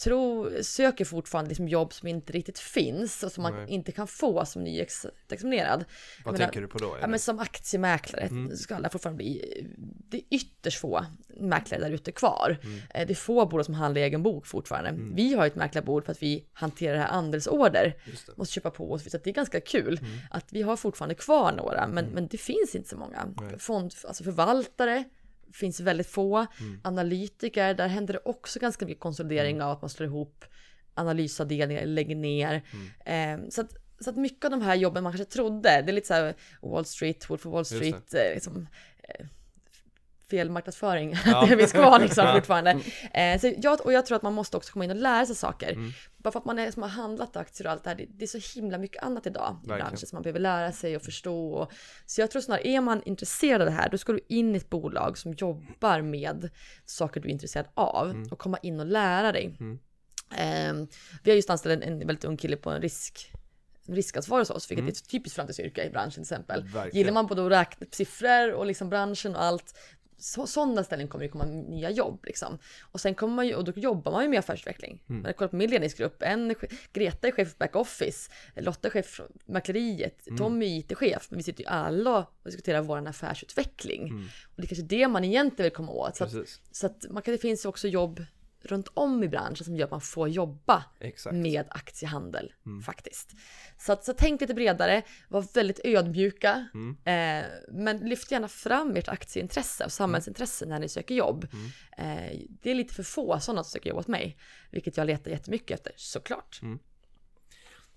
tror, söker fortfarande liksom jobb som inte riktigt finns och som man Nej. inte kan få som nyexaminerad. Vad menar, tänker du på då? Ja, men som aktiemäklare Mm. ska alla fortfarande bli, det är ytterst få mäklare där ute kvar. Mm. Eh, Det är få bolag som handlar i egen bok fortfarande. Vi har ett mäklarbord för att vi hanterar det här andelsorder. Det. Mm. Måste köpa på oss, så det är ganska kul att vi har fortfarande kvar några, men, men det finns inte så många. Fond, alltså förvaltare finns väldigt få. Mm. Analytiker, där händer det också ganska mycket konsolidering Mm. av att man slår ihop analysavdelningar, lägger ner. Eh, så att så att mycket av de här jobben man kanske trodde, det är lite så här Wall Street, Wolf of Wall Street, eh, liksom, eh, fel marknadsföring, Ja. det finns kvar liksom Ja. fortfarande. Eh, så jag, och jag tror att man måste också komma in och lära sig saker. Mm. Bara för att man är, som har handlat aktier och allt det här, det, det är så himla mycket annat idag i branschen som man behöver lära sig och förstå. Och, så jag tror snarare, är man intresserad av det här, då ska du in i ett bolag som jobbar med saker du är intresserad av Mm. och komma in och lära dig. Eh, vi har just anställt en, en väldigt ung kille på en risk riskansvar hos oss, vilket är ett typiskt framtidsyrke i branschen till exempel. Mm. Verkligen. Gillar man både att räkna siffror och liksom branschen och allt, så, sådana ställen kommer det komma nya jobb liksom. Och sen kommer man ju, och då jobbar man ju med affärsutveckling. Mm. Man har kollat på min ledningsgrupp, en, Greta är chef för backoffice, Lotta är chef för mäkleriet, Mm. Tommy är IT-chef, men vi sitter ju alla och diskuterar vår affärsutveckling. Mm. Och det är kanske det man egentligen vill komma åt. Så att, så att man kan, det finns ju också jobb runt om i branschen som gör att man får jobba Exakt. Mm. med aktiehandel faktiskt. Så, att, så tänk lite bredare, var väldigt ödmjuka, Mm. eh, men lyft gärna fram ert aktieintresse och samhällsintresse när ni söker jobb. Mm. Eh, det är lite för få sådana som söker jobb åt mig, vilket jag letar jättemycket efter, såklart. Mm.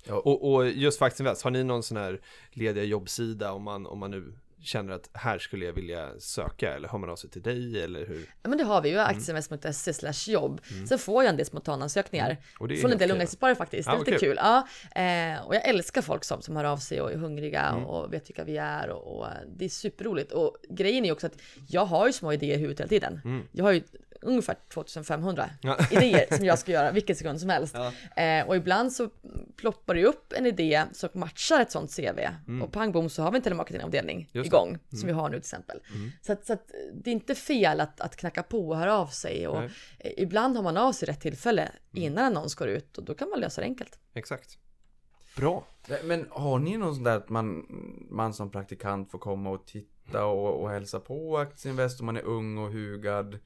Och, och just Aktieinvest, har ni någon sån här lediga jobbsida om man, om man nu känner att här skulle jag vilja söka eller hör man av sig till dig eller hur? Ja men det har vi Mm. ju, aktieinvest.se slash jobb. Sen får jag en del spontanansökningar. Och det är Från en del aktiesparare faktiskt. Det är lite kul. kul. Ja, eh, och jag älskar folk som, som hör av sig och är hungriga Mm. och vet vilka vi är. Och, och det är superroligt. Och grejen är ju också att jag har ju små idéer i huvudet hela tiden. Mm. Jag har ju ungefär 2500 Ja. idéer som jag ska göra vilken sekund som helst. Ja. Eh, och ibland så ploppar det upp en idé som matchar ett sånt CV. Och pang bom så har vi en telemarketingavdelning Mm. Igång, som vi har nu till exempel. Så, att, så att det är inte fel att, att knacka på och höra av sig. Och Nej. eh, ibland har man av sig rätt tillfälle innan annons går ut och då kan man lösa det enkelt. Exakt. Bra. Men har ni någon sån där att man, man som praktikant får komma och titta och, och hälsa på Aktieinvest om man är ung och hugad?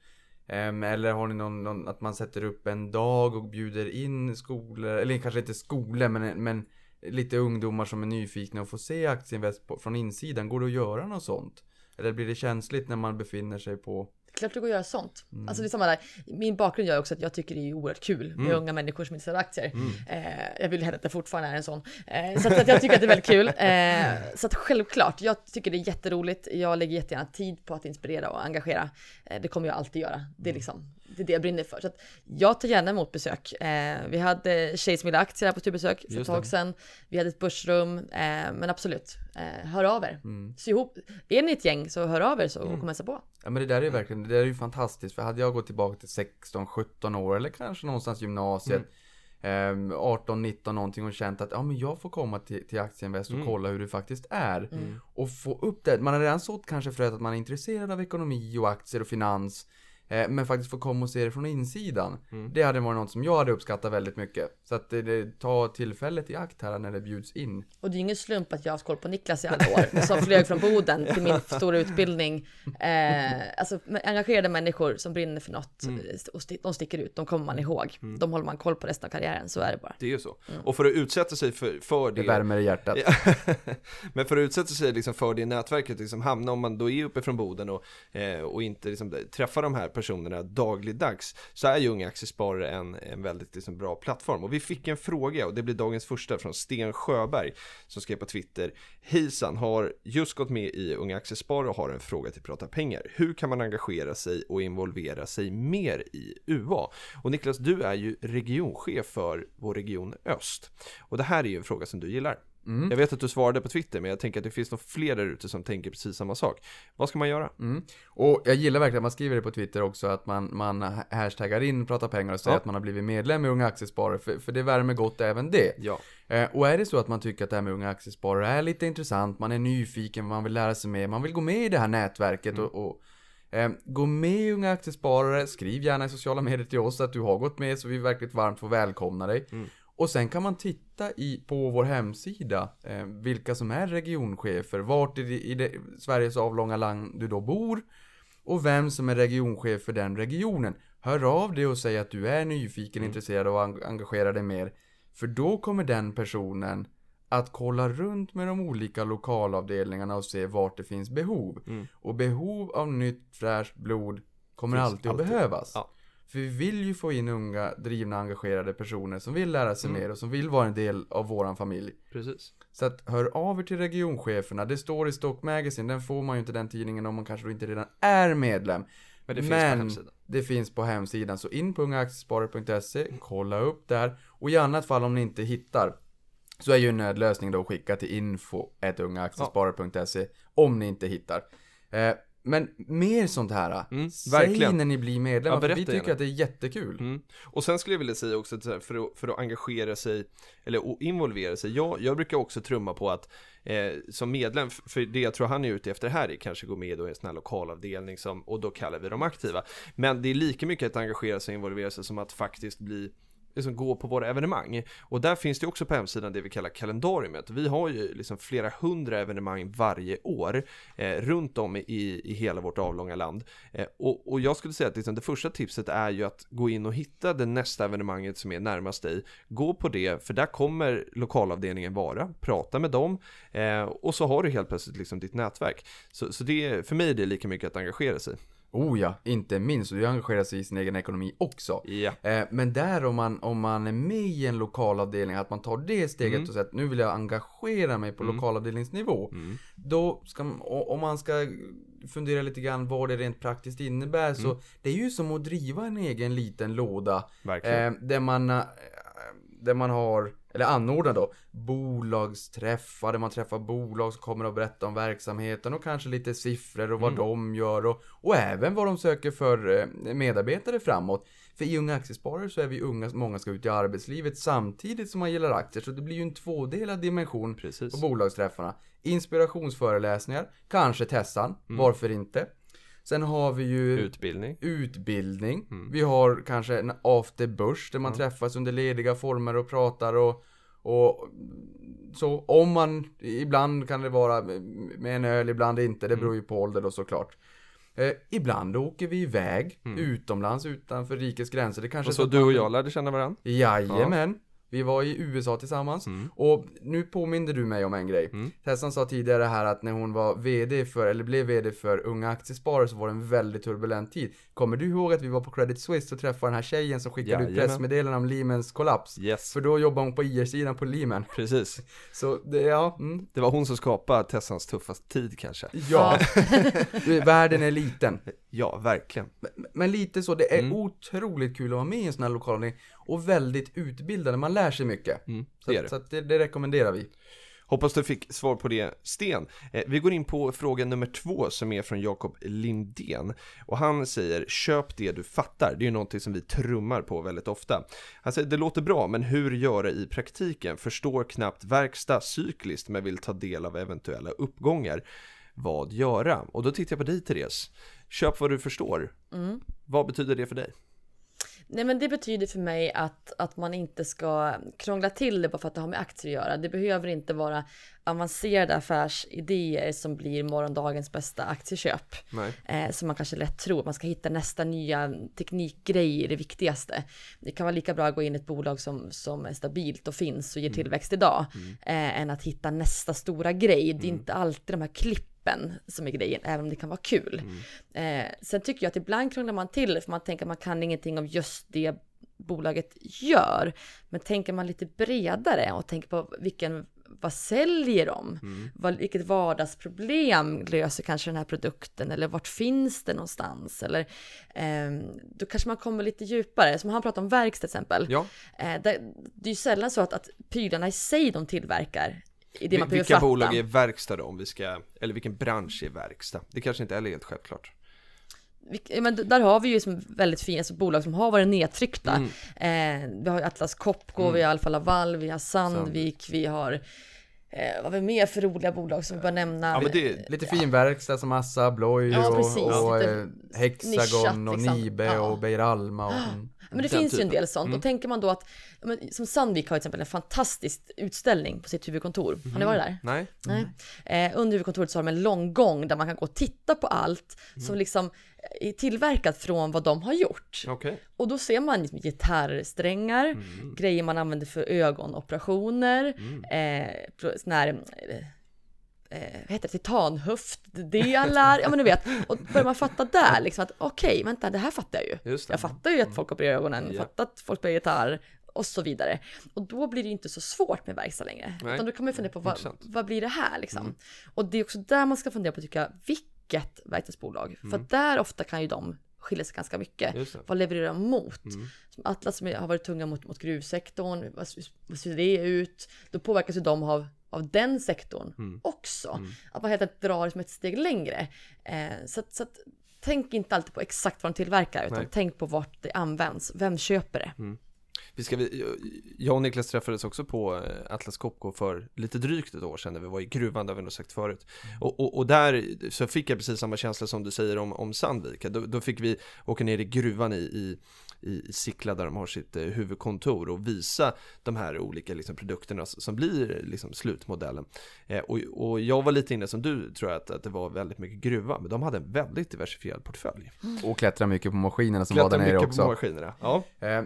Ehm, eller har ni någon, någon, att man sätter upp en dag och bjuder in skolor, eller kanske inte skolor men, men lite ungdomar som är nyfikna och får se Aktieinvest på, från insidan. Går det att göra något sånt? Eller blir det känsligt när man befinner sig på det går att göra sånt. Alltså det är samma där. Min bakgrund gör också att jag tycker det är oerhört kul med unga människor som intresserade av aktier. Eh, jag vill hävda att jag fortfarande är en sån. Eh, så att, att jag tycker att det är väldigt kul. Eh, så att självklart, jag tycker det är jätteroligt. Jag lägger jättegärna tid på att inspirera och engagera. Eh, det kommer jag alltid göra. Det är liksom det är det jag brinner för. Så att jag tar gärna emot besök. Eh, vi hade ville aktier här på studiebesök för ett tag sedan. Vi hade ett börsrum. Eh, men absolut, eh, hör av er. Sy ihop. Är ni ett gäng så hör av er så och kom hälsa på. Ja men det där är verkligen, det där är ju fantastiskt. För hade jag gått tillbaka till 16-17 år eller kanske någonstans gymnasiet. ehm, 18-19 någonting och känt att ja men jag får komma till, till Aktieinvest och kolla hur det faktiskt är. Och få upp det. Man har redan sått kanske fröet att man är intresserad av ekonomi och aktier och finans. Eh, Men faktiskt få komma och se det från insidan. Det hade varit något som jag hade uppskattat väldigt mycket. Så att det, det, ta tillfället i akt här när det bjuds in. Och det är ju ingen slump att jag har koll på Niklas i alla år, som flög från Boden till min stora utbildning. Eh, alltså engagerade människor som brinner för något och sti- de sticker ut, de kommer man ihåg. De håller man koll på resten av karriären, så är det bara. Det är ju så. Och för att utsätta sig för, för Det det. värmer i hjärtat. Men för att utsätta sig liksom för det nätverket, liksom hamna om man då är uppe från Boden och, eh, och inte liksom träffar de här personerna dagligdags så är ju Unga Aktiesparare en, en väldigt liksom bra plattform. Och vi fick en fråga och det blir dagens första från Sten Sjöberg som skrev på Twitter. Hejsan, har just gått med i Unga Aktiesparare och har en fråga till Prata Pengar. Hur kan man engagera sig och involvera sig mer i UA? Och Niklas, du är ju regionchef för vår region Öst. Och det här är ju en fråga som du gillar. Jag vet att du svarade på Twitter, men jag tänker att det finns nog fler där ute som tänker precis samma sak. Vad ska man göra? Mm. Och jag gillar verkligen, man skriver det på Twitter också, att man, man hashtaggar in Prata Pengar och säger Ja. att man har blivit medlem i Unga Aktiesparare, för, för det värmer gott även det. Ja. Eh, och är det så att man tycker att det här med Unga Aktiesparare är lite intressant, man är nyfiken, man vill lära sig mer, man vill gå med i det här nätverket och, och eh, gå med i Unga Aktiesparare, skriv gärna i sociala medier till oss att du har gått med så vi verkligt varmt får välkomna dig. Och sen kan man titta i, på vår hemsida eh, vilka som är regionchefer, vart i, det, i det, Sveriges avlånga land du då bor och vem som är regionchef för den regionen. Hör av dig och säg att du är nyfiken, intresserad och engagerar dig mer. För då kommer den personen att kolla runt med de olika lokalavdelningarna och se vart det finns behov. Och behov av nytt fräscht blod kommer alltid, alltid. att behövas. Ja. För vi vill ju få in unga, drivna, engagerade personer som vill lära sig Mm. mer och som vill vara en del av våran familj. Precis. Så att hör av er till regioncheferna. Det står i Stock Magazine, den får man ju inte den tidningen om man kanske då inte redan är medlem. Men det finns på hemsidan. det finns på hemsidan. Så in på ungaaktiesparare.se, kolla upp där. Och i annat fall om ni inte hittar så är ju en nödlösning då att skicka till info.ungaaktiesparare.se om ni inte hittar. Eh, men mer sånt här. Mm, Säg verkligen. när ni blir medlemmar. Ja, för vi tycker gärna. att det är jättekul. Mm. Och sen skulle jag vilja säga också för, att, för att engagera sig, eller att involvera sig, jag, jag brukar också trumma på att eh, som medlem, för det jag tror han är ute efter här är kanske gå med i en sån här lokalavdelning som, och då kallar vi dem aktiva. Men det är lika mycket att engagera sig och involvera sig som att faktiskt bli liksom gå på våra evenemang. Och där finns det också på hemsidan det vi kallar kalendariumet. Vi har ju liksom flera hundra evenemang varje år eh, runt om i, i hela vårt avlånga land. Eh, och, och jag skulle säga att liksom det första tipset är ju att gå in och hitta det nästa evenemanget som är närmast dig. Gå på det, för där kommer lokalavdelningen vara. Prata med dem eh, och så har du helt plötsligt liksom ditt nätverk. Så, så det, för mig är det lika mycket att engagera sig. Oh ja, inte minst. Och det engagerar sig i sin egen ekonomi också. Ja. Eh, men där om man, om man är med i en lokalavdelning, att man tar det steget Mm. och säger att nu vill jag engagera mig på lokalavdelningsnivå. Mm. Då ska, man- om man ska fundera lite grann vad det rent praktiskt innebär så Mm. det är ju som att driva en egen liten låda. Verkligen. Eh, där man, eh, där man har, eller anordnar då, bolagsträffar där man träffar bolag som kommer och berättar om verksamheten och kanske lite siffror och vad de gör och, och även vad de söker för eh, medarbetare framåt. För i Unga Aktiesparare så är vi unga, många ska ut i arbetslivet samtidigt som man gillar aktier. Så det blir ju en tvådelad dimension Precis. på bolagsträffarna. Inspirationsföreläsningar, kanske Tessan, varför inte? Sen har vi ju Utbildning. utbildning. Vi har kanske en afterbörs där man träffas under lediga former och pratar och, och så om man, ibland kan det vara med en öl, ibland inte, det beror ju på ålder då såklart. Eh, ibland åker vi iväg utomlands utanför rikets gränser. Det kanske Och så du och jag lärde känna varandra. Jajamän. Vi var i USA tillsammans. Och nu påminde du mig om en grej. Tessan sa tidigare här att när hon var VD för, eller blev VD för Unga Aktiesparare så var det en väldigt turbulent tid. Kommer du ihåg att vi var på Credit Suisse och träffade den här tjejen som skickade ut Jajamän. pressmeddelanden om Lehmans kollaps? Yes. För då jobbade hon på IR-sidan på Lehman. Precis. Så det, ja, mm, Det var hon som skapade Tessans tuffaste tid kanske. ja. Världen är liten. Ja, verkligen. Men lite så, det är Mm. otroligt kul att vara med i en sån här lokalavdelning och väldigt utbildande, man lär sig mycket. Mm, Så, det att- det. så att det, det rekommenderar vi. Hoppas du fick svar på det, Sten. Eh, vi går in på fråga nummer två som är från Jakob Lindén. Och han säger, köp det du fattar. Det är ju någonting som vi trummar på väldigt ofta. Han säger, det låter bra, men hur göra i praktiken? Förstår knappt verkstad cykliskt, men vill ta del av eventuella uppgångar. Vad göra? Och då tittar jag på dig, Therese. Köp vad du förstår. Vad betyder det för dig? Nej men det betyder för mig att, att man inte ska krångla till det bara för att det har med aktier att göra. Det behöver inte vara avancerade affärsidéer som blir morgondagens bästa aktieköp. Eh, som man kanske lätt tror. Man ska hitta nästa nya teknikgrej är det viktigaste. Det kan vara lika bra att gå in i ett bolag som, som är stabilt och finns och ger tillväxt idag. Eh, än att hitta nästa stora grej. Det är inte alltid de här klippen som är grejen, även om det kan vara kul. Eh, sen tycker jag att ibland krånglar man till för man tänker att man kan ingenting om just det bolaget gör. Men tänker man lite bredare och tänker på vilken, vad säljer de? Vad, vilket vardagsproblem löser kanske den här produkten? Eller vart finns det någonstans? Eller ehm, då kanske man kommer lite djupare. Som han pratar om verkstad till exempel. Ja. Eh, det, det är ju sällan så att, att prylarna i sig de tillverkar det man Vi- Vilka fatta. bolag är verkstad då, om vi ska, eller vilken bransch är verkstad? Det kanske inte är helt självklart. Men där har vi ju som väldigt fina alltså bolag som har varit nedtryckta. Mm. Eh, vi har ju Atlas Copco, vi har Alfa Laval, vi har Sandvik, vi har eh, vad har vi mer för roliga bolag som vi bör nämna? Ja men det, Lite fin verkstad som Assa Abloy Ja, och, och Lite eh, Hexagon nischat, och liksom. Nibe Ja. och Beijer Alma och mm. Men det finns ju en typen. del sånt. Och tänker man då att, men, som Sandvik har till exempel en fantastisk utställning på sitt huvudkontor. Har ni varit där? nej. Nej. Eh, under huvudkontoret så har de en lång gång där man kan gå och titta på allt som liksom är tillverkat från vad de har gjort. Okej. Och då ser man liksom gitarrsträngar, grejer man använder för ögonoperationer, eh, pro- sån här, eh, vad heter det, titanhöftdelar, ja men du vet. Och börjar man fatta där liksom att okej, vänta, det här fattar jag ju. Jag fattar ju att folk opererar ögonen, jag fattar att folk spelar gitarr och så vidare. Och då blir det inte så svårt med verkstad längre. Nej. Utan då kan man fundera på vad, vad blir det här liksom. Och det är också där man ska fundera på, tycker jag, vilket verkstadsbolag. För att där ofta kan ju de skilja sig ganska mycket. Vad levererar de mot? Som Atlas som har varit tunga mot, mot gruvsektorn, vad, vad ser det ut? Då påverkas ju de av, av den sektorn också. Att man helt enkelt drar det som ett steg längre. Eh, så så att, tänk inte alltid på exakt vad de tillverkar, utan Nej. tänk på vart det används. Vem köper det? Vi ska, vi, jag och Niklas träffades också på eh, Atlas Copco för lite drygt ett år sedan när vi var i gruvan, har vi nog sagt förut. Och, och, och där så fick jag precis samma känsla som du säger om, om Sandvik. Då, då fick vi åka ner i gruvan i, i, i Sickla där de har sitt eh, huvudkontor och visa de här olika liksom, produkterna som blir liksom, slutmodellen. Eh, och, och jag var lite inne som du tror jag att, att det var väldigt mycket gruva, men de hade en väldigt diversifierad portfölj. och klättra mycket på maskinerna som var Klättrar där nere också. på maskinerna. Ja. Eh,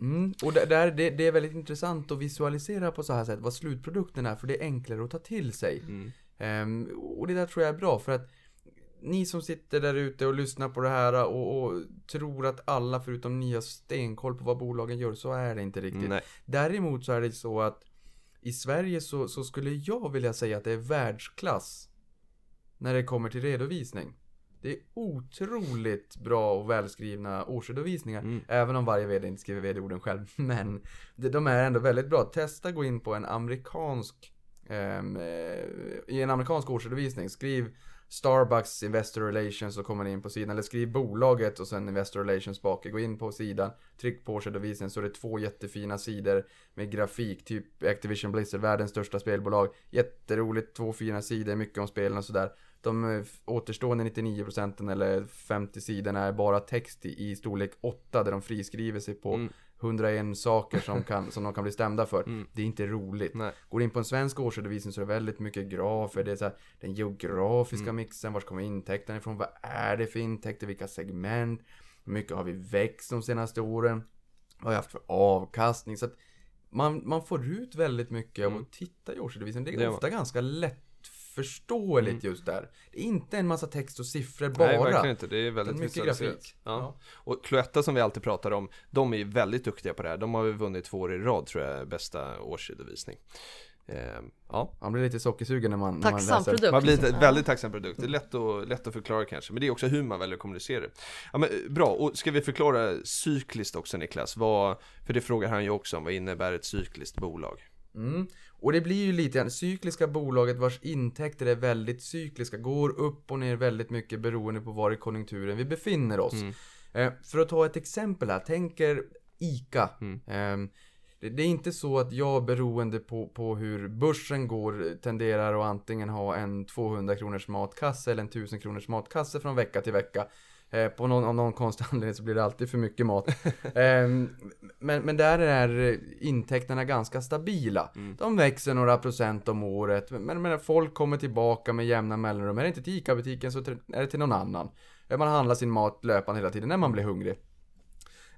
Mm, och det, där, det, det är väldigt intressant att visualisera på så här sätt vad slutprodukten är för det är enklare att ta till sig. Ehm, och det där tror jag är bra för att ni som sitter där ute och lyssnar på det här och, och tror att alla förutom ni har stenkoll på vad bolagen gör så är det inte riktigt. Nej. Däremot så är det så att i Sverige så, så skulle jag vilja säga att det är världsklass när det kommer till redovisning. Det är otroligt bra och välskrivna årsredovisningar. Mm. Även om varje VD inte skriver VD-orden själv. Men de är ändå väldigt bra. Testa gå in på en amerikansk ehm, eh, I en amerikansk årsredovisning. Skriv Starbucks Investor Relations och kommer in på sidan. Eller skriv bolaget och sen Investor Relations bak. Gå in på sidan. Tryck på årsredovisningen så är det två jättefina sidor med grafik. Typ Activision Blizzard, världens största spelbolag. Jätteroligt, två fina sidor, mycket om spelen och sådär. De eh, återstående 99% eller 50 sidorna är bara text i, i storlek 8 där de friskriver sig på Mm. 101 saker som, kan, som de kan bli stämda för. Mm. Det är inte roligt. Nej. Går in på en svensk årsredovisning så är det väldigt mycket grafer. Det är så här, den geografiska Mm. mixen, vart kommer intäkterna ifrån? Vad är det för intäkter? Vilka segment? Hur mycket har vi växt de senaste åren? Vad har vi haft för avkastning? Så man, man får ut väldigt mycket av Mm. att titta i årsredovisningen. Det är ofta ganska lättförståeligt just där. Det är inte en massa text och siffror bara. Mm. Nej, verkligen inte. Det är väldigt mycket grafik. Ja. Och Cloetta som vi alltid pratar om, de är ju väldigt duktiga på det här. De har ju vunnit två år i rad tror jag, bästa årsredovisning. Ehm, ja, Man blir lite sockersugen när man, när man Tacksam läser. produkt. man blir ett Ja. väldigt tacksam produkt. Det är lätt att, lätt att förklara kanske, men det är också hur man väljer att kommunicera det. Ja, men, eh, bra, och ska vi förklara cykliskt också Niklas? Vad, för det frågar han ju också om, vad innebär ett cykliskt bolag? Mm. Och det blir ju lite grann cykliska bolaget vars intäkter är väldigt cykliska, går upp och ner väldigt mycket beroende på var i konjunkturen vi befinner oss. Mm. Eh, för att ta ett exempel här, tänker ICA. Mm. Ehm, det, det är inte så att jag beroende på, på hur börsen går tenderar att antingen ha en 200 kronors matkasse eller en 1000 kronors matkasse från vecka till vecka. Eh, på någon, av någon konstig anledning så blir det alltid för mycket mat. Ehm, men, men där är intäkterna ganska stabila. Mm. De växer några procent om året. Men, men folk kommer tillbaka med jämna mellanrum. Är det inte till ICA-butiken så är det till någon annan. Eh, Man handlar sin mat löpande hela tiden när man blir hungrig.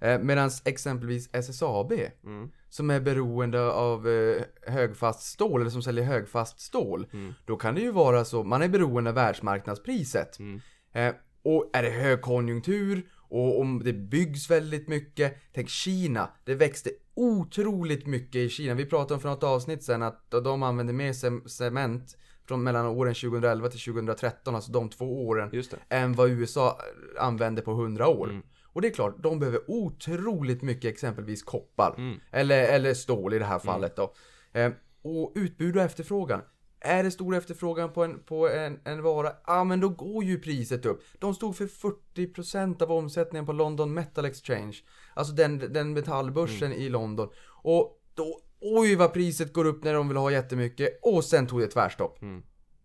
Eh, Medan exempelvis SSAB, Mm. som är beroende av eh, högfast stål, eller som säljer högfast stål. Mm. Då kan det ju vara så, man är beroende av världsmarknadspriset. Mm. Eh, och är det högkonjunktur och om det byggs väldigt mycket. Tänk Kina, det växte otroligt mycket i Kina. Vi pratade om för något avsnitt sen att de använde mer cem- cement från mellan åren 2011 till 2013, alltså de två åren, än vad USA använde på 100 år. Mm. Och det är klart, de behöver otroligt mycket exempelvis koppar. Mm. Eller, eller stål i det här fallet då. Eh, och utbud och efterfrågan. Är det stor efterfrågan på en, på en, en vara, ja men då går ju priset upp. De stod för 40% av omsättningen på London Metal Exchange. Alltså den, den metallbörsen i London. Och då, oj vad priset går upp när de vill ha jättemycket. Och sen tog det tvärstopp. Mm.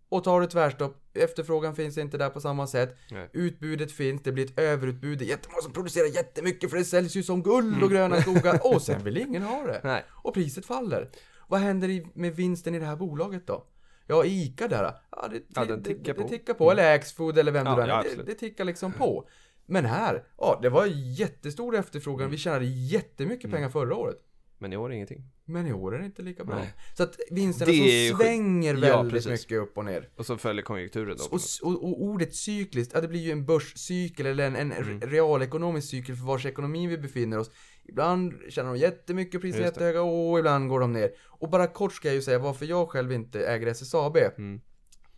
Och tar det tvärstopp, efterfrågan finns inte där på samma sätt. Nej. Utbudet finns, det blir ett överutbud. Det är jättemånga som producerar jättemycket för det säljs ju som guld och gröna skogar. Och sen vill ingen ha det. Nej. Och priset faller. Vad händer i, med vinsten i det här bolaget då? Ja, ICA där. Ja, det, Ja, det, tickar det, det på. tickar på. Eller Axfood eller vem Ja, det nu ja, är. Det, det tickar liksom på. Men här, ja, det var jättestor efterfrågan. Mm. Vi tjänade jättemycket pengar förra året. Men i år ingenting. Men i år är det inte lika bra. Nej. Så att vinsterna som är svänger Ja, väldigt precis. mycket upp och ner. Och så följer konjunkturen då. Och, och, och ordet cykliskt, ja det blir ju en börscykel eller en, en Mm. realekonomisk cykel för vars ekonomi vi befinner oss. Ibland tjänar de jättemycket, priserna Just det. jättehöga och ibland går de ner. Och bara kort ska jag ju säga varför jag själv inte äger SSAB. Mm.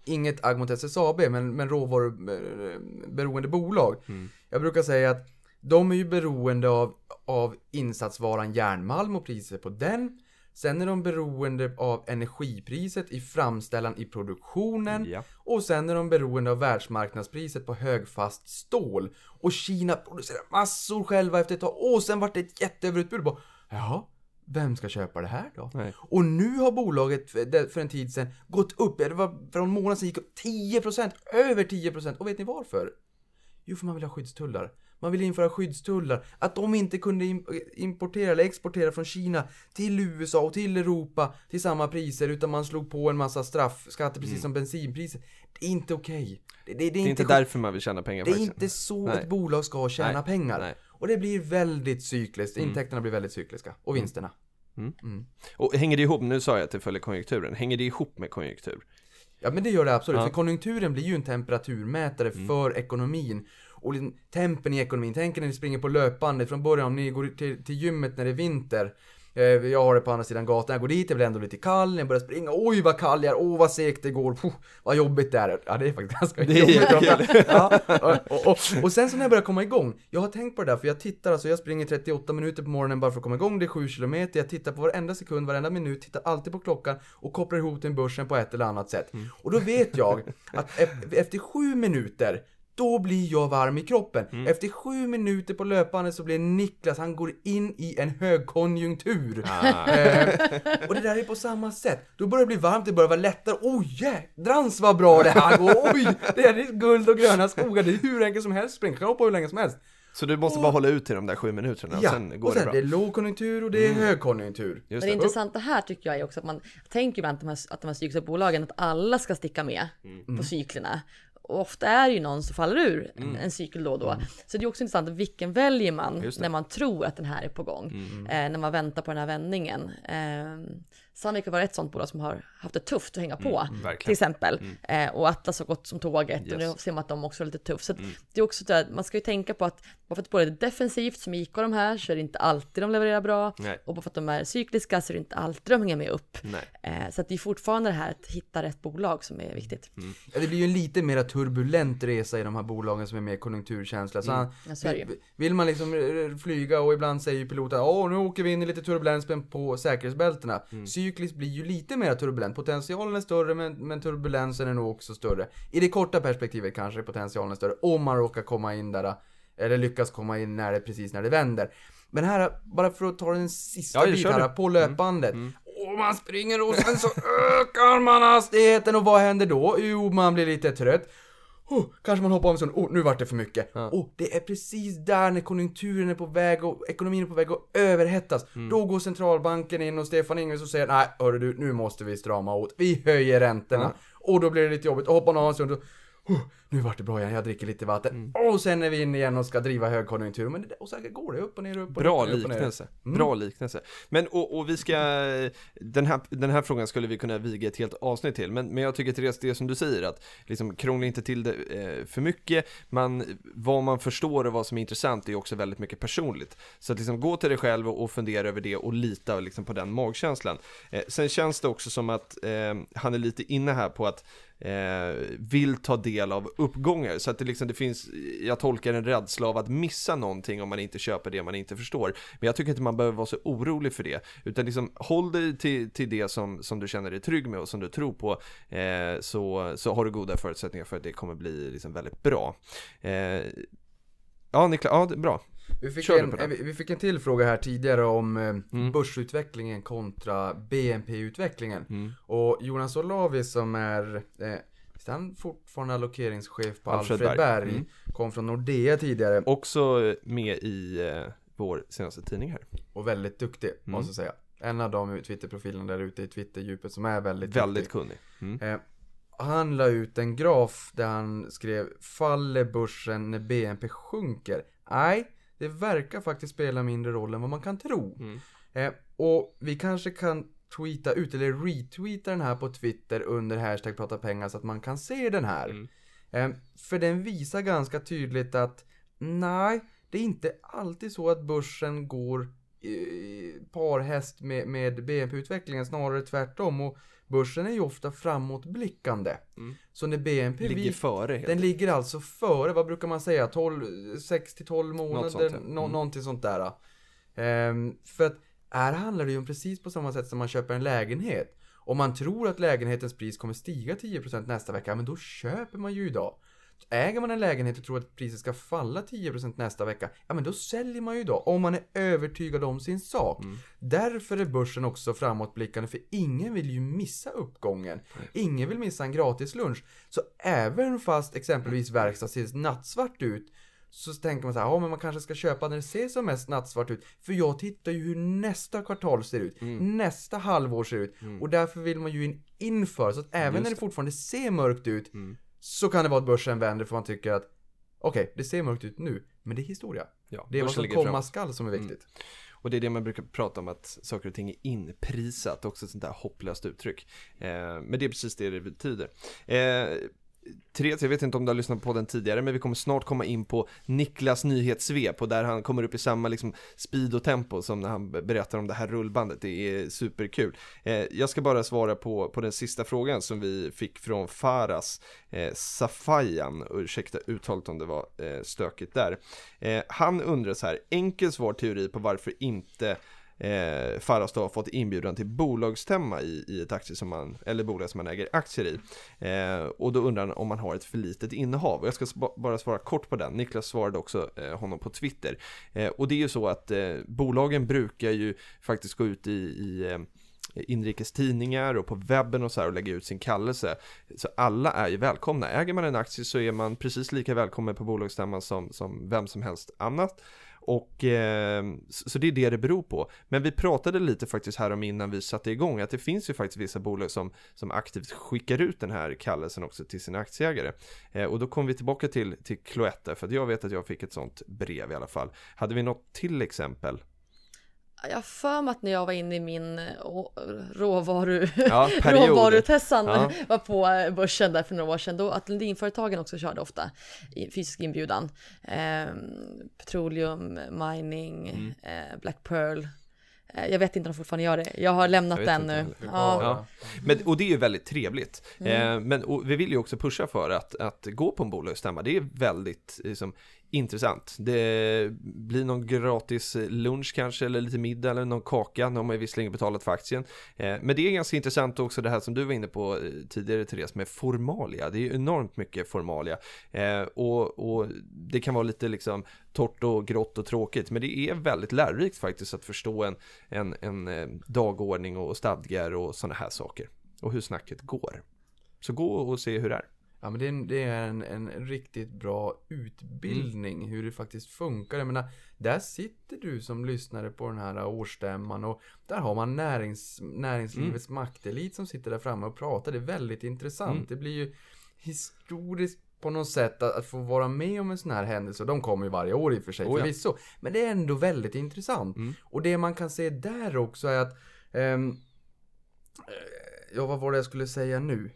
Inget agg mot SSAB, men, men råvaruberoende bolag. Mm. Jag brukar säga att de är ju beroende av, av insatsvaran järnmalm och priset på den. Sen är de beroende av energipriset i framställan i produktionen. Ja. Och sen är de beroende av världsmarknadspriset på högfast stål. Och Kina producerar massor själva efter ett tag. Och sen vart det ett jätteöverutbud. Bara, Jaha, vem ska köpa det här då? Nej. Och nu har bolaget för en tid sedan gått upp, det var för en månad sedan gick upp 10%, över 10%. Och vet ni varför? Jo, för man vill ha skyddstullar. Man vill införa skyddstullar. Att de inte kunde im- importera eller exportera från Kina till USA och till Europa till samma priser utan man slog på en massa straffskatter precis som bensinpriser. Det är inte okej. Det, det, det, är Det är inte inte därför man vill tjäna pengar det är inte så Nej. ett bolag ska tjäna Nej, pengar. nej. Och det blir väldigt cykliskt. Mm. Intäkterna blir väldigt cykliska. Och vinsterna. Och hänger det ihop, nu sa jag att det följer konjunkturen, hänger det ihop med konjunktur? Ja men det gör det absolut, Ja. Mm. för konjunkturen blir ju en temperaturmätare för ekonomin. Och liksom, tempen i ekonomin, tänk när ni springer på löpbandet från början, om ni går till, till gymmet när det är vinter. Eh, Jag har det på andra sidan gatan, jag går dit, jag blir ändå lite kall, jag börjar springa, oj vad kall jag är, åh vad segt det går, Puh, vad jobbigt det är. Ja det är faktiskt ganska Det är jobbigt. jättekul. ja, och, och, och, och sen så när jag börjar komma igång, jag har tänkt på det där, för jag tittar alltså, jag springer 38 minuter på morgonen bara för att komma igång, det är 7 kilometer, jag tittar på varenda sekund, varenda minut, tittar alltid på klockan och kopplar ihop till börsen på ett eller annat sätt. Och då vet jag att efter 7 minuter då blir jag varm i kroppen. Efter sju minuter på löpande så blir Niklas, han går in i en högkonjunktur. Eh, och det där är på samma sätt. Då börjar det bli varmt, det börjar vara lättare. Oj jädrans vad bra det här går! Oj! Det här är guld och gröna skogar, det är hur enkelt som helst, springa, kan hoppa hur länge som helst. Så du måste bara hålla ut till de där sju minuterna och Ja, sen går och sen det det är bra. lågkonjunktur och det är högkonjunktur. Just Men det det. intressanta här tycker jag är också att man tänker ibland att de här, att de här cykliska bolagen, att alla ska sticka med Mm. på cyklerna. Och ofta är det ju någon som faller ur Mm. en cykel då och då. Så det är också intressant, vilken väljer man när man tror att den här är på gång? Mm. Eh, när man väntar på den här vändningen. Eh, Sandvik har varit ett sånt bolag som har haft det tufft att hänga på. till Mm, verkligen. exempel. Eh, och Atlas har gått som tåget och nu Yes. ser man att de också har lite tufft. Så att det är också så att man ska ju tänka på att bara för att både är defensivt som IK och de här så är det inte alltid de levererar bra. Nej. Och bara för att de är cykliska så är det inte alltid de hänger med upp. Eh, så att det är fortfarande det här att hitta rätt bolag som är viktigt. Ja, det blir ju en lite mer turbulent resa i de här bolagen som är mer konjunkturkänsliga. Så han, Ja, är ju. vill, vill man liksom flyga och ibland säger piloten åh nu åker vi in i lite turbulens på säkerhetsbältena. Cykliskt blir ju lite mer turbulent. Potentialen är större men, men turbulensen är nog också större. I det korta perspektivet kanske potentialen är större om man råkar komma in där eller lyckas komma in när det precis när det vänder. Men här, bara för att ta den sista Ja, biten här på löpbandet. Och man springer och sen så ökar man hastigheten och vad händer då? Jo, man blir lite trött. Oh, kanske man hoppar en stund, oh, nu vart det för mycket. Oh, det är precis där när konjunkturen är på väg och ekonomin är på väg att överhettas. Då går centralbanken in och Stefan Ingves och säger nej, hörru du, nu måste vi strama åt. Vi höjer räntorna. Och då blir det lite jobbigt. Och hoppar man av stund och oh, nu vart det bra igen, jag dricker lite vatten. Och sen är vi inne igen och ska driva högkonjunktur. Men det, och så går det upp och ner, upp och Bra ner. ner. liknelse, bra liknelse. Men och, och vi ska, den här, den här frågan skulle vi kunna viga ett helt avsnitt till, men, men jag tycker Therese, det som du säger att liksom krångla inte till det eh, för mycket, man, vad man förstår och vad som är intressant är också väldigt mycket personligt. Så att liksom gå till dig själv och, och fundera över det och lita liksom på den magkänslan. Eh, sen känns det också som att eh, han är lite inne här på att eh, vill ta del av uppgångar. Så att det liksom, det finns, jag tolkar en rädsla av att missa någonting om man inte köper det man inte förstår. Men jag tycker inte man behöver vara så orolig för det. Utan liksom håll dig till, till det som, som du känner dig trygg med och som du tror på. Eh, så, så har du goda förutsättningar för att det kommer bli liksom väldigt bra. Eh, ja Niklas, ja det är bra. Vi fick, en, den. vi fick en till fråga här tidigare om eh, Mm. börsutvecklingen kontra BNP-utvecklingen. Mm. Och Jonas Olavi som är, eh, han fortfarande allokeringschef på Alfred Alfred, Berg. Berg, Mm. kom från Nordea tidigare Också med i eh, vår senaste tidning här. och väldigt duktig Mm. måste jag säga. En av de Twitterprofilerna där ute i Twitterdjupet som är väldigt Väldigt duktig. kunnig. Mm. Eh, han la ut en graf där han skrev Faller börsen när BNP sjunker? Nej, det verkar faktiskt spela mindre roll än vad man kan tro. Mm. Eh, och vi kanske kan tweeta ut eller retweeta den här på Twitter under hashtag prata pengar så att man kan se den här. Mm. Eh, för den visar ganska tydligt att nej, det är inte alltid så att börsen går eh, parhäst med, med BNP-utvecklingen, snarare tvärtom. Och börsen är ju ofta framåtblickande. Mm. Så när BNP Ligger vi- före den ligger alltså före, vad brukar man säga, 12, 6 till 12 månader, sånt, ja. nå- Mm. någonting sånt där. Ehm, för att här handlar det ju om precis på samma sätt som man köper en lägenhet. Om man tror att lägenhetens pris kommer stiga 10% nästa vecka, men då köper man ju idag. Äger man en lägenhet och tror att priset ska falla 10% nästa vecka, ja men då säljer man ju idag. Om man är övertygad om sin sak. Mm. Därför är börsen också framåtblickande, för ingen vill ju missa uppgången. Ingen vill missa en gratis lunch. Så även fast exempelvis verkstad ser nattsvart ut, så tänker man så här, ja men man kanske ska köpa när det ser som mest nattsvart ut. För jag tittar ju hur nästa kvartal ser ut, Mm. nästa halvår ser ut. Och därför vill man ju in inför, så att även Just när det det. fortfarande ser mörkt ut, Mm. Så kan det vara att börsen vänder för man tycker att Okej, det ser mörkt ut nu, men det är historia. Ja, Det är vad som komma skall som är Mm. viktigt. Och det är det man brukar prata om att saker och ting är inprisat, också ett sånt där hopplöst uttryck. Eh, men det är precis det det betyder. Eh, Therese, jag vet inte om du har lyssnat på den tidigare, men vi kommer snart komma in på Niklas nyhetssvep och där han kommer upp i samma liksom, speed och tempo som när han berättar om det här rullbandet. Det är superkul. Eh, jag ska bara svara på, på den sista frågan som vi fick från Faras eh, Safayan, ursäkta uttalet om det var eh, stökigt där. Eh, han undrar så här, enkel svar teori på varför inte eh, Faras då har fått inbjudan till bolagsstämma i, i ett aktie som man, eller bolag som man äger aktier i. Eh, och då undrar han om man har ett för litet innehav. Och jag ska bara svara kort på den. Niklas svarade också eh, honom på Twitter. Eh, och det är ju så att eh, bolagen brukar ju faktiskt gå ut i, i eh, inrikestidningar och på webben och så här och lägga ut sin kallelse. Så alla är ju välkomna. Äger man en aktie så är man precis lika välkommen på bolagsstämman som, som vem som helst annat. Och eh, så det är det det beror på. Men vi pratade lite faktiskt här om innan vi satte igång att det finns ju faktiskt vissa bolag som, som aktivt skickar ut den här kallelsen också till sina aktieägare. Eh, och då kom vi tillbaka till, till Cloetta för att jag vet att jag fick ett sånt brev i alla fall. Hade vi något till exempel? Jag har för mig att när jag var inne i min eh, råvaru, ja, råvarutessan ja. var på eh, börsen där för några år sedan, då att Lundinföretagen också körde ofta fysisk inbjudan. Eh, petroleum, mining, mm. eh, Black Pearl, Eh, jag vet inte om de fortfarande gör det. Jag har lämnat jag den nu. Ja. ja. Men, och det är ju väldigt trevligt. Mm. Men vi vill ju också pusha för att, att gå på en bolagsstämma. Det är väldigt liksom, intressant. Det blir någon gratis lunch kanske, eller lite middag eller någon kaka. Nu har man ju visserligen betalat för aktien. Eh, men det är ganska intressant också det här som du var inne på eh, tidigare Therese, med formalia. Det är ju enormt mycket formalia. Eh, och, och det kan vara lite liksom torrt och grått och tråkigt. Men det är väldigt lärorikt faktiskt att förstå en, en, en dagordning och stadgar och sådana här saker. Och hur snacket går. Så gå och se hur det är. Ja men det är en, det är en, en riktigt bra utbildning mm. hur det faktiskt funkar. Jag menar, där sitter du som lyssnare på den här årsstämman och där har man närings, näringslivets mm. maktelit som sitter där framme och pratar. Det är väldigt intressant. Mm. Det blir ju historiskt på något sätt att, att, få vara med om en sån här händelse. De kommer ju varje år i och för sig oh, förvisso. Men det är ändå väldigt intressant. Mm. Och det man kan se där också är att um, Ja, vad var det jag skulle säga nu?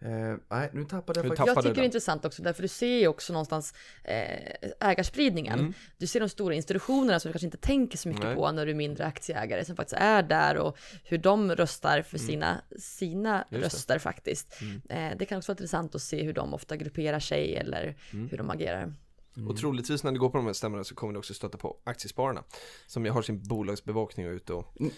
Eh, nej, nu tappade jag faktiskt. Jag tycker det är intressant också, därför du ser ju också någonstans eh, ägarspridningen. Mm. Du ser de stora institutionerna som du kanske inte tänker så mycket nej. på när du är mindre aktieägare, som faktiskt är där och hur de röstar för mm. sina, sina röster faktiskt. Mm. Eh, det kan också vara intressant att se hur de ofta grupperar sig eller mm. hur de agerar. Mm. Och troligtvis när du går på de här stämmorna så kommer du också stöta på Aktiespararna Som har sin bolagsbevakning och ute och mm.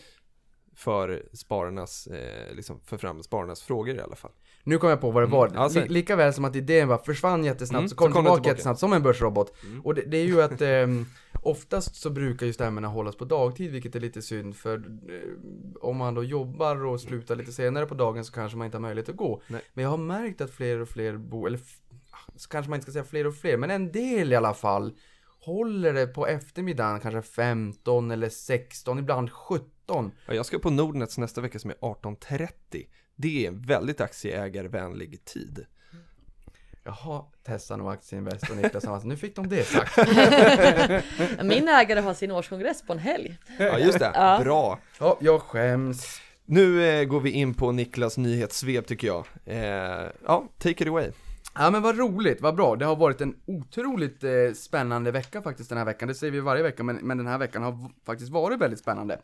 för spararnas, eh, liksom för fram spararnas frågor i alla fall. Nu kom jag på vad det var. Mm. Alltså, lika väl som att idén bara försvann jättesnabbt mm. så kom, så kom tillbaka, tillbaka jättesnabbt som en börsrobot. Mm. Och det, det, är ju att eh, oftast så brukar ju stämmorna hållas på dagtid vilket är lite synd för eh, om man då jobbar och slutar lite senare på dagen så kanske man inte har möjlighet att gå. Nej. Men jag har märkt att fler och fler bo, eller så kanske man inte ska säga fler och fler, men en del i alla fall håller det på eftermiddagen kanske 15 eller 16, ibland 17. Ja, jag ska på Nordnets nästa vecka som är 18.30. Det är en väldigt aktieägarvänlig tid. Jaha, Tessan och Aktieinvest och Niklas Hansson, nu fick de det sagt. Min ägare har sin årskongress på en helg. Ja, just det. Ja. Bra. Ja, jag skäms. Nu eh, går vi in på Niklas nyhetssvep tycker jag. Eh, ja, take it away. Ja men vad roligt, vad bra. Det har varit en otroligt eh, spännande vecka faktiskt den här veckan. Det säger vi varje vecka, men, men den här veckan har faktiskt varit väldigt spännande.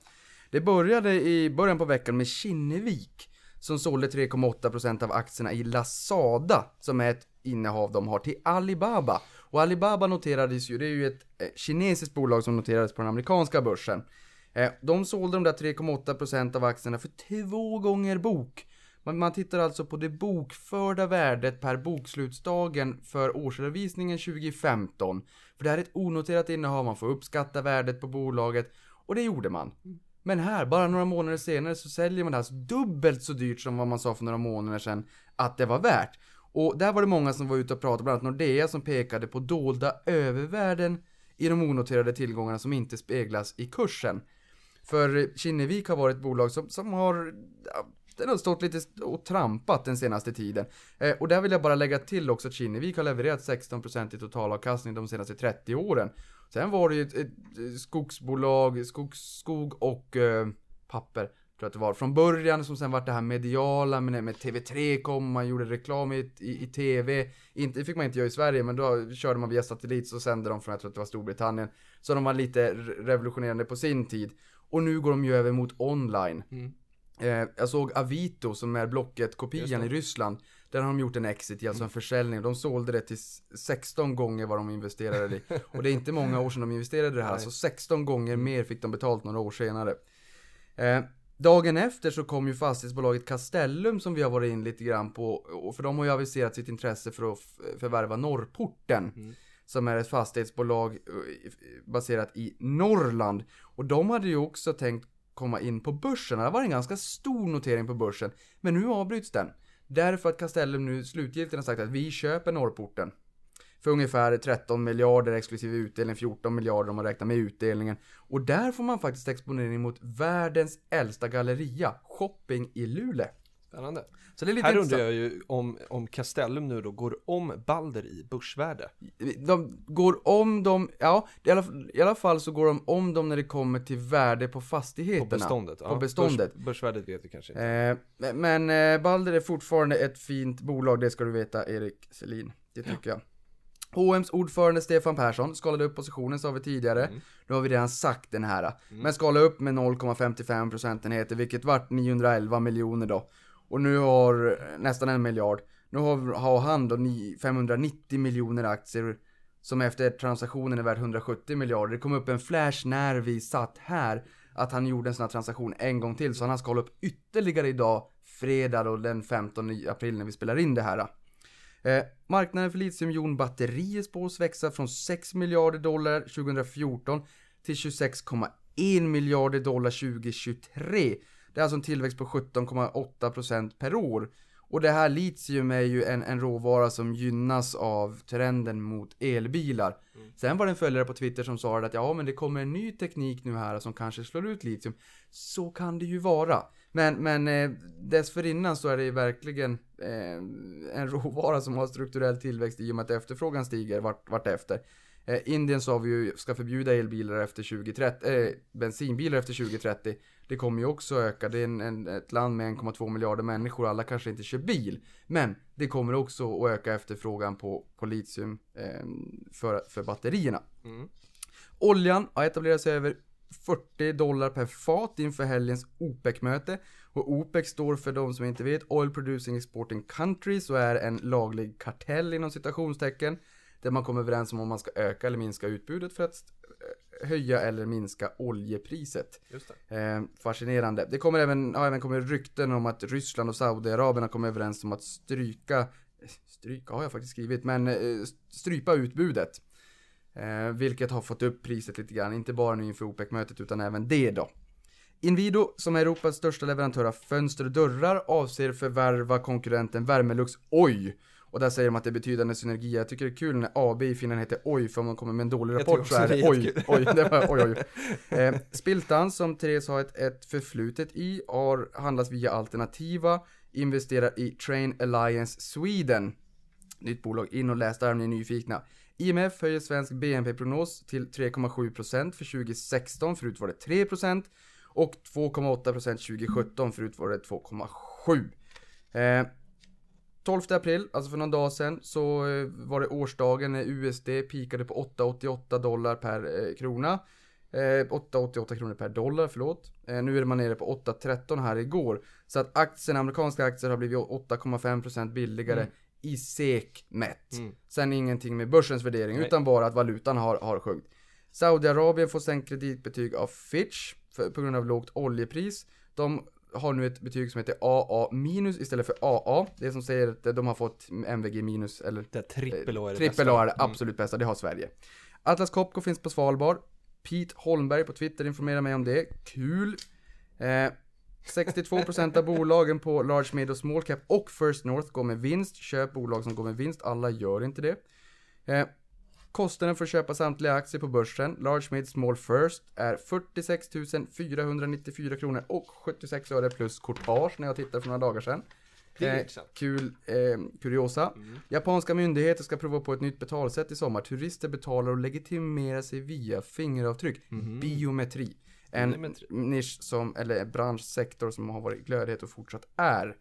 Det började i början på veckan med Kinnevik som sålde 3,8% av aktierna i Lazada, som är ett innehav de har, till Alibaba. Och Alibaba noterades ju, det är ju ett eh, kinesiskt bolag som noterades på den amerikanska börsen. Eh, de sålde de där 3,8% av aktierna för två gånger bok. Man, tittar alltså på det bokförda värdet per bokslutsdagen för årsredovisningen 2015. För det här är ett onoterat innehav, man får uppskatta värdet på bolaget och det gjorde man. Men här, bara några månader senare så säljer man det alltså dubbelt så dyrt som vad man sa för några månader sedan att det var värt. Och där var det många som var ute och pratade, bland annat Nordea som pekade på dolda övervärden i de onoterade tillgångarna som inte speglas i kursen. För Kinnevik har varit ett bolag som, som har den har stått lite och trampat den senaste tiden. Eh, och där vill jag bara lägga till också att Kinnevik har levererat 16% i totalavkastning de senaste 30 åren. Sen var det ju ett, ett skogsbolag, skogs, skog och eh, papper. Tror att det var. Från början som sen vart det här mediala med, med TV3 kom, man gjorde reklam i, i, i TV. Inte, det fick man inte göra i Sverige men då körde man via satellit så sände de från, jag tror att det var Storbritannien. Så de var lite re- revolutionerande på sin tid. Och nu går de ju över mot online. Mm. Eh, jag såg Avito som är Blocket-kopian i Ryssland. Där har de gjort en exit, alltså en försäljning. De sålde det till s- 16 gånger vad de investerade i. Och det är inte många år sedan de investerade i det här. Nej. Så 16 gånger mer fick de betalt några år senare. Eh, dagen efter så kom ju fastighetsbolaget Castellum som vi har varit in lite grann på. Och för de har ju aviserat sitt intresse för att förvärva Norrporten. Mm. Som är ett fastighetsbolag eh, baserat i Norrland. Och de hade ju också tänkt komma in på börsen. Det var en ganska stor notering på börsen. Men nu avbryts den. Därför att Castellum nu slutgiltigt har sagt att vi köper Norrporten. För ungefär 13 miljarder exklusive utdelning, 14 miljarder om man räknar med utdelningen. Och där får man faktiskt exponering mot världens äldsta galleria, Shopping i Luleå. Spännande. Så det är lite Här intressant. undrar jag ju om, om Castellum nu då går om Balder i börsvärde. De går om dem, ja, i alla, i alla fall så går de om dem när det kommer till värde på På fastigheterna. beståndet. På beståndet. Börs, börsvärdet vet vi kanske inte. Eh, men eh, Balder är fortfarande ett fint bolag, det ska du veta Erik Selin. Det tycker jag. H&M's ordförande Stefan Persson skalade upp positionen sa vi tidigare. Mm. Nu har vi redan sagt den här. Men skala upp med 0,55 procentenheter, vilket vart 911 miljoner då. Och nu har nästan en miljard. Nu har, har han då 590 miljoner aktier som efter transaktionen är värd 170 miljarder. Det kom upp en flash när vi satt här att han gjorde en sån här transaktion en gång till. Så han ska hålla upp ytterligare idag, fredag då den 15 april när vi spelar in det här. Eh, marknaden för litiumjonbatterier spås växa från 6 miljarder dollar 2014 till 26,1 miljarder dollar 2023. Det är alltså en tillväxt på 17,8% per år. Och det här litium är ju en, en råvara som gynnas av trenden mot elbilar. Sen var det en följare på Twitter som sa att ja men det kommer en ny teknik nu här som kanske slår ut litium. Så kan det ju vara. Men, men eh, dessförinnan så är det ju verkligen eh, en råvara som har strukturell tillväxt i och med att efterfrågan stiger vart, vart efter. Eh, Indien sa vi ju ska förbjuda elbilar efter 2030, eh, bensinbilar efter 2030. Det kommer ju också öka. Det är en, en, ett land med 1,2 miljarder människor. Alla kanske inte kör bil. Men det kommer också att öka efterfrågan på, på litium eh, för, för batterierna. Mm. Oljan har etablerat sig över 40 dollar per fat inför helgens OPEC-möte. Och OPEC står för de som inte vet Oil Producing Exporting Countries och är en laglig kartell inom citationstecken. Där man kommer överens om om man ska öka eller minska utbudet för att höja eller minska oljepriset. Eh, fascinerande. Det kommer även, har även kommit rykten om att Ryssland och Saudiarabien har kommit överens om att stryka, stryka har jag faktiskt skrivit, men eh, strypa utbudet. Eh, vilket har fått upp priset lite grann, inte bara nu inför OPEC-mötet utan även det då. Inwido, som är Europas största leverantör av fönster och dörrar, avser förvärva konkurrenten Värmelux Oj! Och där säger de att det är betydande synergier. Jag tycker det är kul när AB i Finland heter Oj, för om man kommer med en dålig rapport så är det Oj, oj, det var oj, oj. Eh, Spiltan, som Therese har ett, ett förflutet i, har handlats via Alternativa, investerar i Train Alliance Sweden. Nytt bolag, in och läs där om ni är nyfikna. IMF höjer svensk BNP-prognos till 3,7% för 2016, förut var det 3%. Och 2,8% 2017, förut var det 2,7%. Eh, 12 april, alltså för någon dag sedan, så eh, var det årsdagen när USD pikade på 8,88 dollar per eh, krona. Eh, 8,88 kronor per dollar, förlåt. Eh, nu är man nere på 8,13 här igår. Så att aktien, amerikanska aktier har blivit 8,5% billigare Mm. i SEK mätt. Mm. Sen ingenting med börsens värdering, Nej. utan bara att valutan har, har sjunkit. Saudiarabien får sänkt kreditbetyg av Fitch för, på grund av lågt oljepris. De har nu ett betyg som heter AA minus istället för AA. Det som säger att de har fått MVG minus eller Det är trippel A är det Trippel. A är det Mm. absolut bästa, det har Sverige. Atlas Copco finns på Svalbard. Pete Holmberg på Twitter informerar mig om det. Kul. Eh, 62% av bolagen på Large Mid och Small Cap och First North går med vinst. Köp bolag som går med vinst, alla gör inte det. Eh, kostnaden för att köpa samtliga aktier på börsen, Large Mid Small First, är 46 494 kronor och 76 öre plus courtage när jag tittade för några dagar sedan. Det är Eh. Kul eh, kuriosa. Mm. Japanska myndigheter ska prova på ett nytt betalsätt i sommar. Turister betalar och legitimerar sig via fingeravtryck. Mhm. Biometri. En tr- nisch som, eller branschsektor som har varit glödhet och fortsatt är.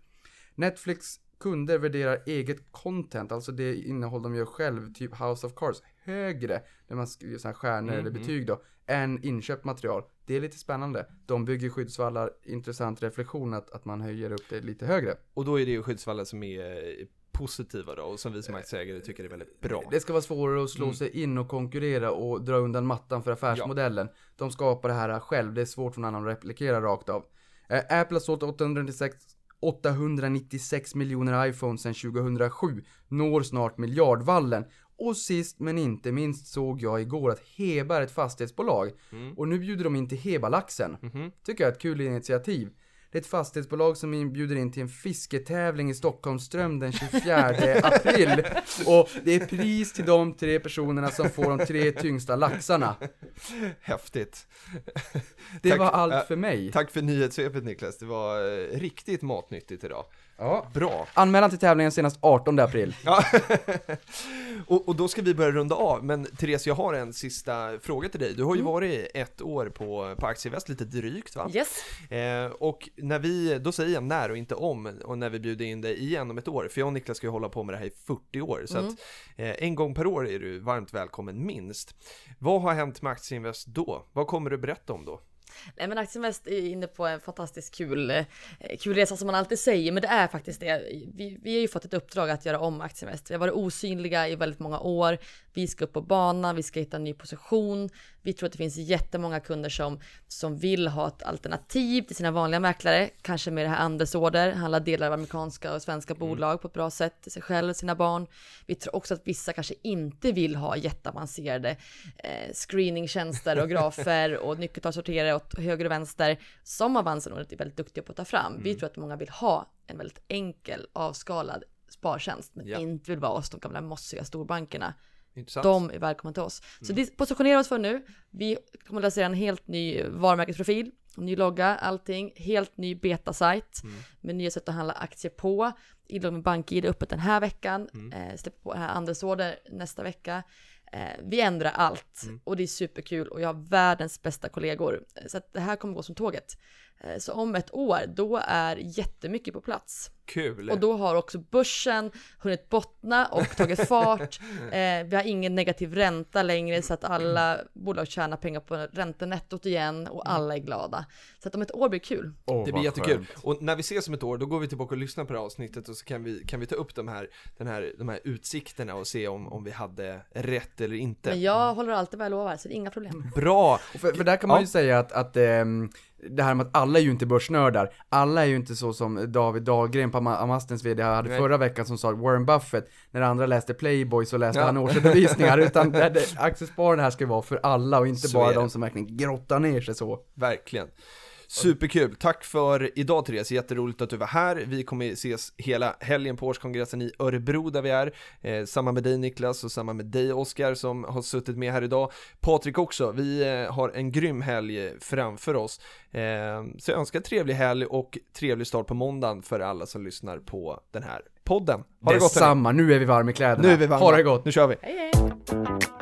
Netflix kunder värderar eget content, alltså det innehåll de gör själv, typ House of Cards, högre när man skriver sådana här stjärnor eller betyg då, än inköpt material. Det är lite spännande. De bygger skyddsvallar, intressant reflektion att, att man höjer upp det lite högre. Och då är det ju skyddsvallar som är eh, positiva då, och som vi som aktieägare tycker är väldigt bra. Det ska vara svårare att slå sig in och konkurrera och dra undan mattan för affärsmodellen. De skapar det här själv, det är svårt för någon annan att replikera rakt av. Eh, Apple har sålt 896, 896 miljoner iPhones sedan 2007, når snart miljardvallen. Och sist men inte minst såg jag igår att Heba är ett fastighetsbolag. Och nu bjuder de in till Hebalaxen. Tycker jag är ett kul initiativ. Det är ett fastighetsbolag som inbjuder in till en fisketävling i Stockholmström den 24 april. Och det är pris till de tre personerna som får de tre tyngsta laxarna. Häftigt. Det Tack. var allt för mig. Tack för nyhetssvepet Niklas, det var eh, riktigt matnyttigt idag. Ja. Bra. Anmälan till tävlingen senast 18 april. Ja. och, och då ska vi börja runda av, men Therese, jag har en sista fråga till dig. Du har ju varit ett år på, på Aktievest, lite drygt va? Yes. Eh, och när vi, då säger jag när och inte om, och när vi bjuder in dig igen om ett år, för jag och Niklas ska ju hålla på med det här i 40 år, så att eh, en gång per år är du varmt välkommen minst. Vad har hänt med Aktieinvest då? Vad kommer du berätta om då? Nej men Aktieinvest är inne på en fantastiskt kul, eh, kul resa som man alltid säger, men det är faktiskt det. Vi, vi har ju fått ett uppdrag att göra om Aktieinvest. Vi har varit osynliga i väldigt många år. Vi ska upp på banan, vi ska hitta en ny position. Vi tror att det finns jättemånga kunder som, som vill ha ett alternativ till sina vanliga mäklare, kanske med det här andelsorder, handla delar av amerikanska och svenska bolag på ett bra sätt till sig själv och sina barn. Vi tror också att vissa kanske inte vill ha jätteavancerade eh, screeningtjänster och grafer och nyckeltalssorterare åt höger och vänster som Avanza är väldigt duktiga på att ta fram. Vi tror att många vill ha en väldigt enkel avskalad spartjänst men Ja. inte vill vara hos de gamla mossiga storbankerna. Intressant. De är välkomna till oss. Så det positionerar oss för nu. Vi kommer att lansera en helt ny varumärkesprofil, ny logga, allting, helt ny beta-sajt med nya sätt att handla aktier på. Inlogg med BankID är öppet den här veckan, eh, släpper på andelsorder nästa vecka. Eh, vi ändrar allt och det är superkul och jag har världens bästa kollegor. Så att det här kommer gå som tåget. Eh, Så om ett år, då är jättemycket på plats. Kul! Och då har också börsen hunnit bottna och tagit fart. Eh, vi har ingen negativ ränta längre så att alla bolag tjänar pengar på räntenettot igen och alla är glada. Så att om ett år blir kul. Åh, Det blir jättekul. skönt. Och när vi ses om ett år, då går vi tillbaka och lyssnar på det här avsnittet och så kan vi, kan vi ta upp de här, den här, de här utsikterna och se om, om vi hade rätt eller inte. Men jag håller alltid vad jag lovar, så det är inga problem. Bra! Och För, för där kan man Ja. ju säga att, att ehm, det här med att alla är ju inte börsnördar. Alla är ju inte så som David Dahlgren på Ama- Amastens VD hade Nej. förra veckan som sa att Warren Buffett, när andra läste Playboy så läste Ja. han årsredovisningar. utan det, det, aktiesparande här ska ju vara för alla och inte Så bara de som verkligen grottar ner sig så. Verkligen. Superkul, tack för idag Therese, jätteroligt att du var här. Vi kommer ses hela helgen på årskongressen i Örebro där vi är. Eh, samma med dig Niklas och samma med dig Oskar som har suttit med här idag. Patrik också, vi eh, har en grym helg framför oss. Eh, så jag önskar trevlig helg och trevlig start på måndagen för alla som lyssnar på den här podden. Ha det gott hörni. Detsamma, nu är vi varma i kläderna. Nu är vi varma. Ha det gott. Nu kör vi. Hej hej!